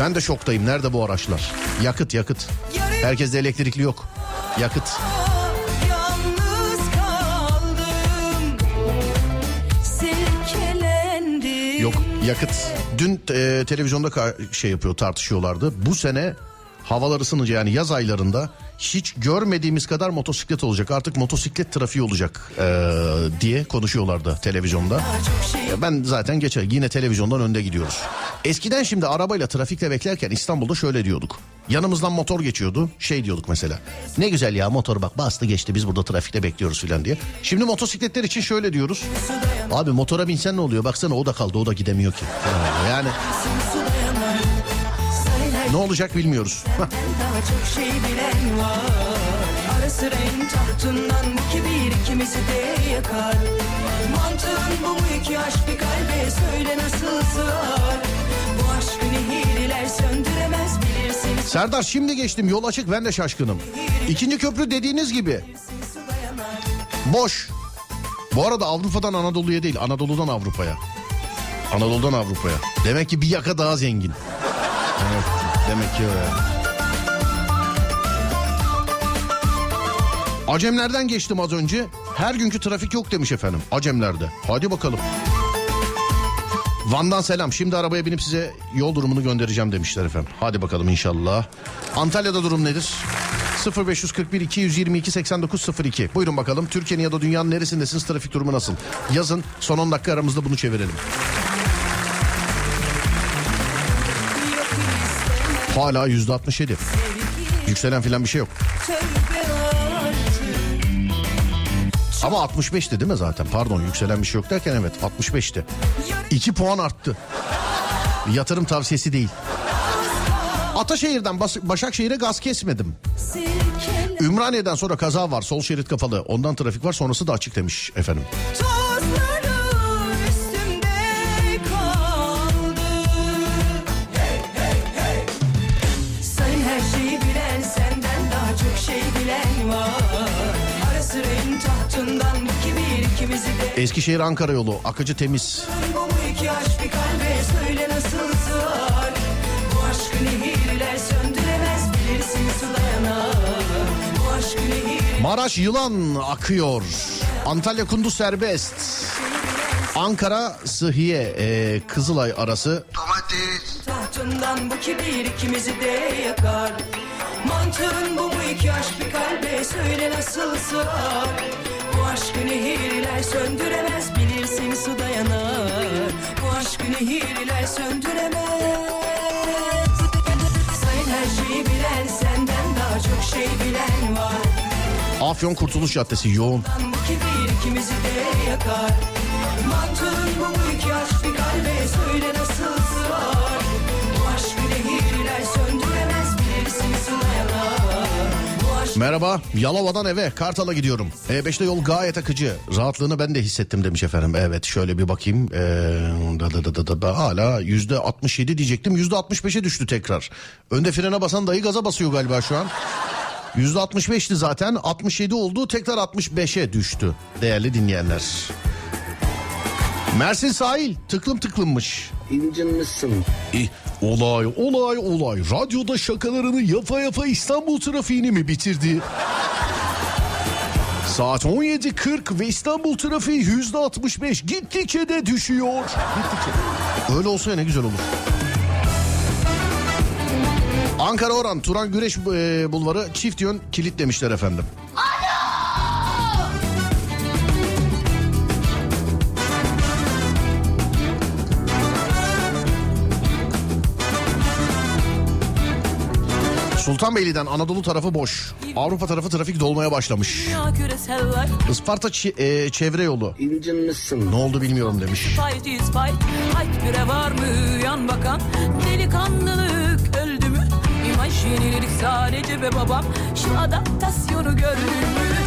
Ben de şoktayım. Nerede bu araçlar? Yakıt yakıt. Herkeste elektrikli yok. Yakıt. Yok yakıt. Dün e, televizyonda şey yapıyor tartışıyorlardı. Bu sene havalar ısınınca yani yaz aylarında hiç görmediğimiz kadar motosiklet olacak. Artık motosiklet trafiği olacak e, diye konuşuyorlardı televizyonda. Ben zaten geçer yine televizyondan önde gidiyoruz. Eskiden şimdi arabayla trafikte beklerken İstanbul'da şöyle diyorduk. Yanımızdan motor geçiyordu. Şey diyorduk mesela. Ne güzel ya motor bak bastı geçti biz burada trafikte bekliyoruz filan diye. Şimdi motosikletler için şöyle diyoruz. Abi motora binsen ne oluyor? Baksana o da kaldı o da gidemiyor ki. Yani ne olacak bilmiyoruz. Hah. Daha çok şey bilen var Ara sıra en tahtından bu kibir ikimizi de yakar Mantığın bu mu iki aşk bir kalbe söyle nasıl sığar Bu aşkı nehirler söndüremez bilirsin Serdar şimdi geçtim yol açık ben de şaşkınım. İkinci köprü dediğiniz gibi boş. Bu arada Avrupa'dan Anadolu'ya değil Anadolu'dan Avrupa'ya. Anadolu'dan Avrupa'ya. Demek ki bir yaka daha zengin. Evet, demek ki öyle. Acemlerden geçtim az önce. Her günkü trafik yok demiş efendim. Acemlerde. Hadi bakalım. Van'dan selam. Şimdi arabaya binip size yol durumunu göndereceğim demişler efendim. Hadi bakalım inşallah. Antalya'da durum nedir? 0541 222 8902. Buyurun bakalım. Türkiye'nin ya da dünyanın neresindesiniz? Trafik durumu nasıl? Yazın. Son 10 dakika aramızda bunu çevirelim. Hala %67. Yükselen filan bir şey yok. Ama 65'ti değil mi zaten? Pardon yükselen bir şey yok derken evet 65'ti. 2 puan arttı. Yatırım tavsiyesi değil. Ataşehir'den Bas- Başakşehir'e gaz kesmedim. Ümraniye'den sonra kaza var. Sol şerit kapalı. Ondan trafik var. Sonrası da açık demiş efendim. Tozları Eskişehir Ankara yolu. Akıcı temiz. Bu mu iki aşk bir kalbe söyle nasıl sığar Bu aşkı nehirler söndüremez bilirsin su dayanar Bu aşk nehir Maraş yılan akıyor. Antalya Kunduz serbest. Ankara Sıhhiye e, Kızılay arası tahtından bu kibir ikimizi de yakar Mantığın bu mu iki aşk bir kalbe söyle nasıl sığar aşkı nehirler söndüremez bilirsin su dayanar Bu aşkı nehirler söndüremez. Sayın her şeyi bilen senden daha çok şey bilen var. Afyon Kurtuluş Caddesi yoğun. Bu kibir ikimizi de yakar. Mantığın bu iki aşk bir kalbe söyle nasıl Merhaba Yalova'dan eve Kartal'a gidiyorum. E5'te yol gayet akıcı. Rahatlığını ben de hissettim demiş efendim. Evet şöyle bir bakayım. Ee, da, da, da, da, da, da. Hala yüzde 67 diyecektim. Yüzde 65'e düştü tekrar. Önde frene basan dayı gaza basıyor galiba şu an. Yüzde 65'ti zaten 67 oldu tekrar 65'e düştü değerli dinleyenler. Mersin sahil tıklım tıklımmış. İncinmişsin. E, olay olay olay radyoda şakalarını yapa yapa İstanbul trafiğini mi bitirdi? Saat 17.40 ve İstanbul trafiği %65 gittikçe de düşüyor. Gittikçe. Öyle olsa ne güzel olur. Ankara Oran Turan Güreş e, Bulvarı çift yön kilit demişler efendim. Sultanbeyli'den Anadolu tarafı boş. Avrupa tarafı trafik dolmaya başlamış. Isparta çi- e, çevre yolu. İncinmişsin. Ne oldu bilmiyorum demiş. Var mı yan bakan Delikanlılık öldü mü İmaj yenilik sadece be babam Şu adaptasyonu gördün mü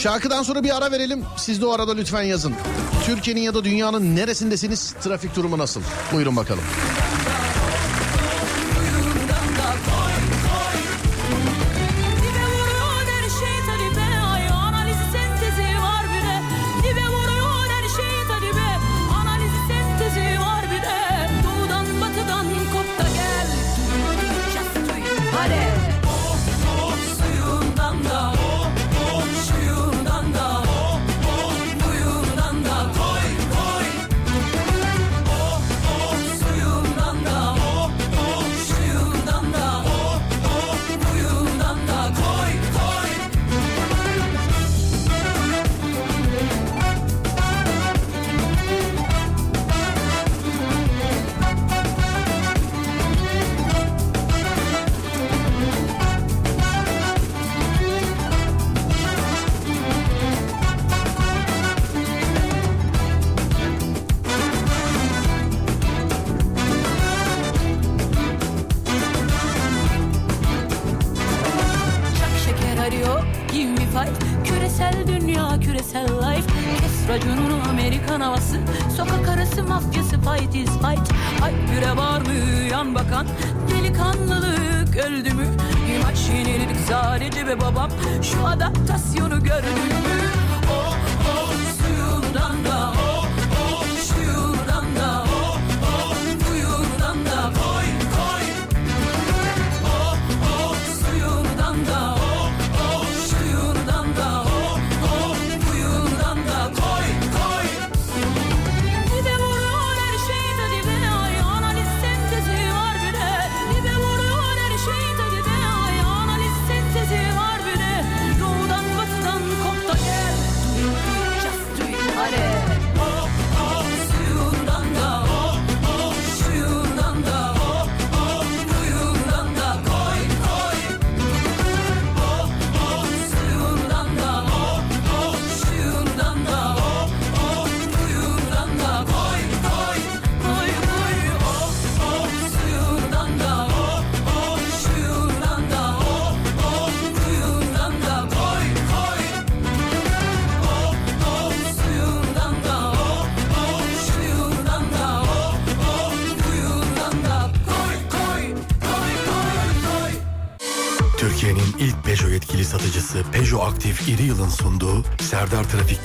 Şarkıdan sonra bir ara verelim. Siz de o arada lütfen yazın. Türkiye'nin ya da dünyanın neresindesiniz? Trafik durumu nasıl? Buyurun bakalım.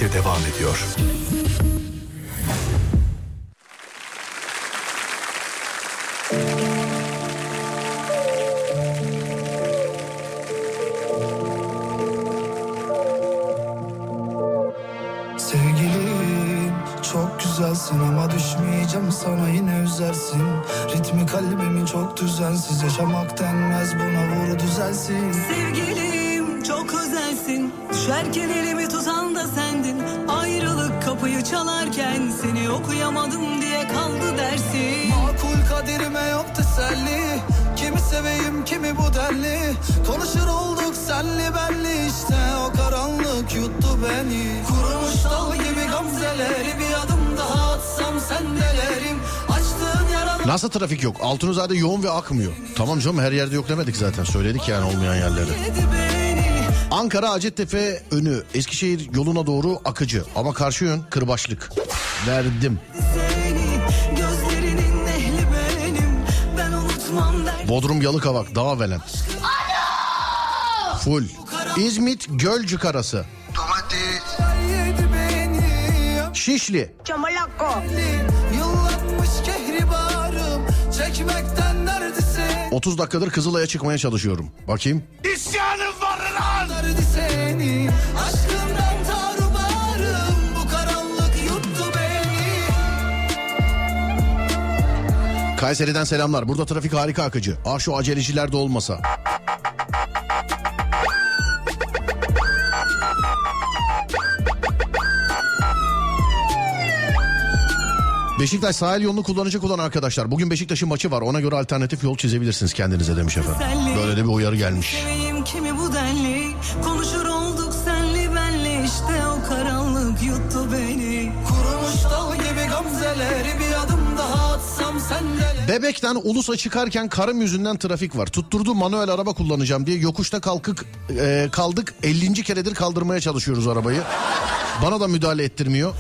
birlikte devam ediyor. güzelsin ama düşmeyeceğim sana yine üzersin. Ritmi kalbimi çok düzensiz yaşamak denmez buna vur düzelsin. Sevgilim çok özelsin. Düşerken elimi tutan da sendin Ayrılık kapıyı çalarken Seni okuyamadım diye kaldı dersin Makul kaderime yok teselli Kimi seveyim kimi bu derli Konuşur olduk senli benli işte O karanlık yuttu beni Kurumuş dal gibi gamzeleri Bir adım daha atsam sendelerim Açtığın yaralar Nasıl trafik yok? Altunizade yoğun ve akmıyor. Tamam canım her yerde yok demedik zaten. Söyledik yani olmayan yerleri. Ankara Hacettepe önü Eskişehir yoluna doğru akıcı ama karşı yön kırbaçlık. Verdim. Bodrum Yalıkavak Dağvelen. Full. İzmit Gölcük arası. beni Şişli. Çamalakko Yıllanmış kehribarım Çekmekten neredesin 30 dakikadır Kızılay'a çıkmaya çalışıyorum. Bakayım. Nerede seni Aşkından tarumarım Bu karanlık yuttu beni Kayseri'den selamlar. Burada trafik harika akıcı. Ah şu aceleciler de olmasa. Beşiktaş sahil yolunu kullanacak olan arkadaşlar. Bugün Beşiktaş'ın maçı var. Ona göre alternatif yol çizebilirsiniz kendinize demiş efendim. Böyle de bir uyarı gelmiş. Bebekten Ulus'a çıkarken karım yüzünden trafik var. Tutturdu manuel araba kullanacağım diye yokuşta kalkık e, kaldık. 50. keredir kaldırmaya çalışıyoruz arabayı. Bana da müdahale ettirmiyor.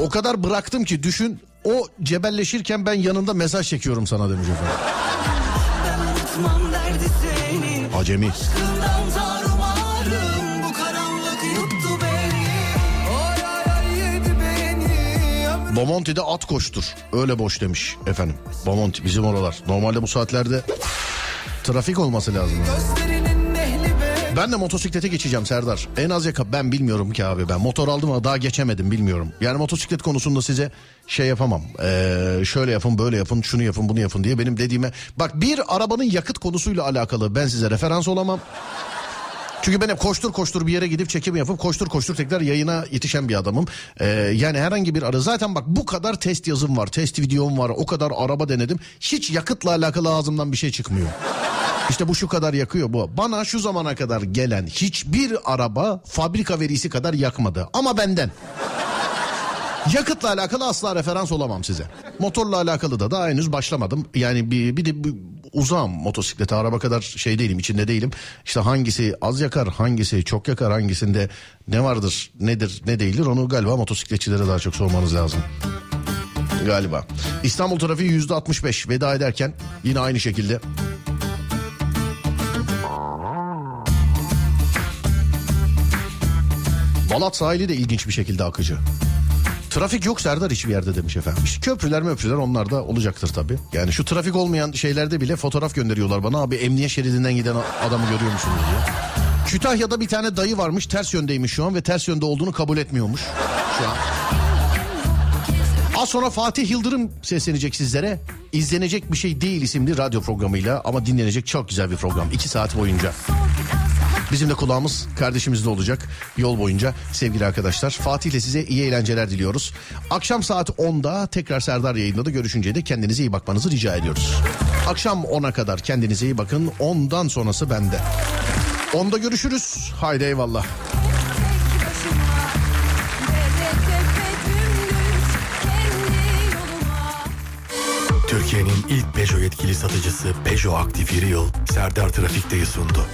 O kadar bıraktım ki düşün o cebelleşirken ben yanında mesaj çekiyorum sana demiş efendim. Acemi. Aşkından Bomonti'de at koştur. Öyle boş demiş efendim. Bomonti bizim oralar. Normalde bu saatlerde trafik olması lazım. Ben de motosiklete geçeceğim Serdar. En az yaka ben bilmiyorum ki abi ben. Motor aldım ama daha geçemedim bilmiyorum. Yani motosiklet konusunda size şey yapamam. Ee, şöyle yapın böyle yapın şunu yapın bunu yapın diye benim dediğime. Bak bir arabanın yakıt konusuyla alakalı ben size referans olamam. Çünkü ben hep koştur koştur bir yere gidip çekim yapıp koştur koştur tekrar yayına yetişen bir adamım. Ee, yani herhangi bir ara zaten bak bu kadar test yazım var, test videom var, o kadar araba denedim. Hiç yakıtla alakalı ağzımdan bir şey çıkmıyor. İşte bu şu kadar yakıyor bu. Bana şu zamana kadar gelen hiçbir araba fabrika verisi kadar yakmadı. Ama benden. Yakıtla alakalı asla referans olamam size. Motorla alakalı da daha henüz başlamadım. Yani bir, bir de bir uzağım motosiklete araba kadar şey değilim içinde değilim. İşte hangisi az yakar hangisi çok yakar hangisinde ne vardır nedir ne değildir onu galiba motosikletçilere daha çok sormanız lazım. Galiba. İstanbul trafiği yüzde 65 veda ederken yine aynı şekilde Balat sahili de ilginç bir şekilde akıcı. Trafik yok Serdar hiçbir yerde demiş efendim. İşte köprüler möprüler onlar da olacaktır tabii. Yani şu trafik olmayan şeylerde bile fotoğraf gönderiyorlar bana. Abi emniyet şeridinden giden adamı görüyor musunuz diye. Kütahya'da bir tane dayı varmış ters yöndeymiş şu an ve ters yönde olduğunu kabul etmiyormuş şu an. Az sonra Fatih Yıldırım seslenecek sizlere. İzlenecek bir şey değil isimli radyo programıyla ama dinlenecek çok güzel bir program. iki saat boyunca. Bizim de kulağımız kardeşimizde olacak yol boyunca sevgili arkadaşlar. Fatih ile size iyi eğlenceler diliyoruz. Akşam saat 10'da tekrar Serdar yayında da görüşünceye de kendinize iyi bakmanızı rica ediyoruz. Akşam 10'a kadar kendinize iyi bakın. 10'dan sonrası bende. 10'da görüşürüz. Haydi eyvallah. Türkiye'nin ilk Peugeot yetkili satıcısı Peugeot Aktif Yıl Serdar Trafik'teyi sundu.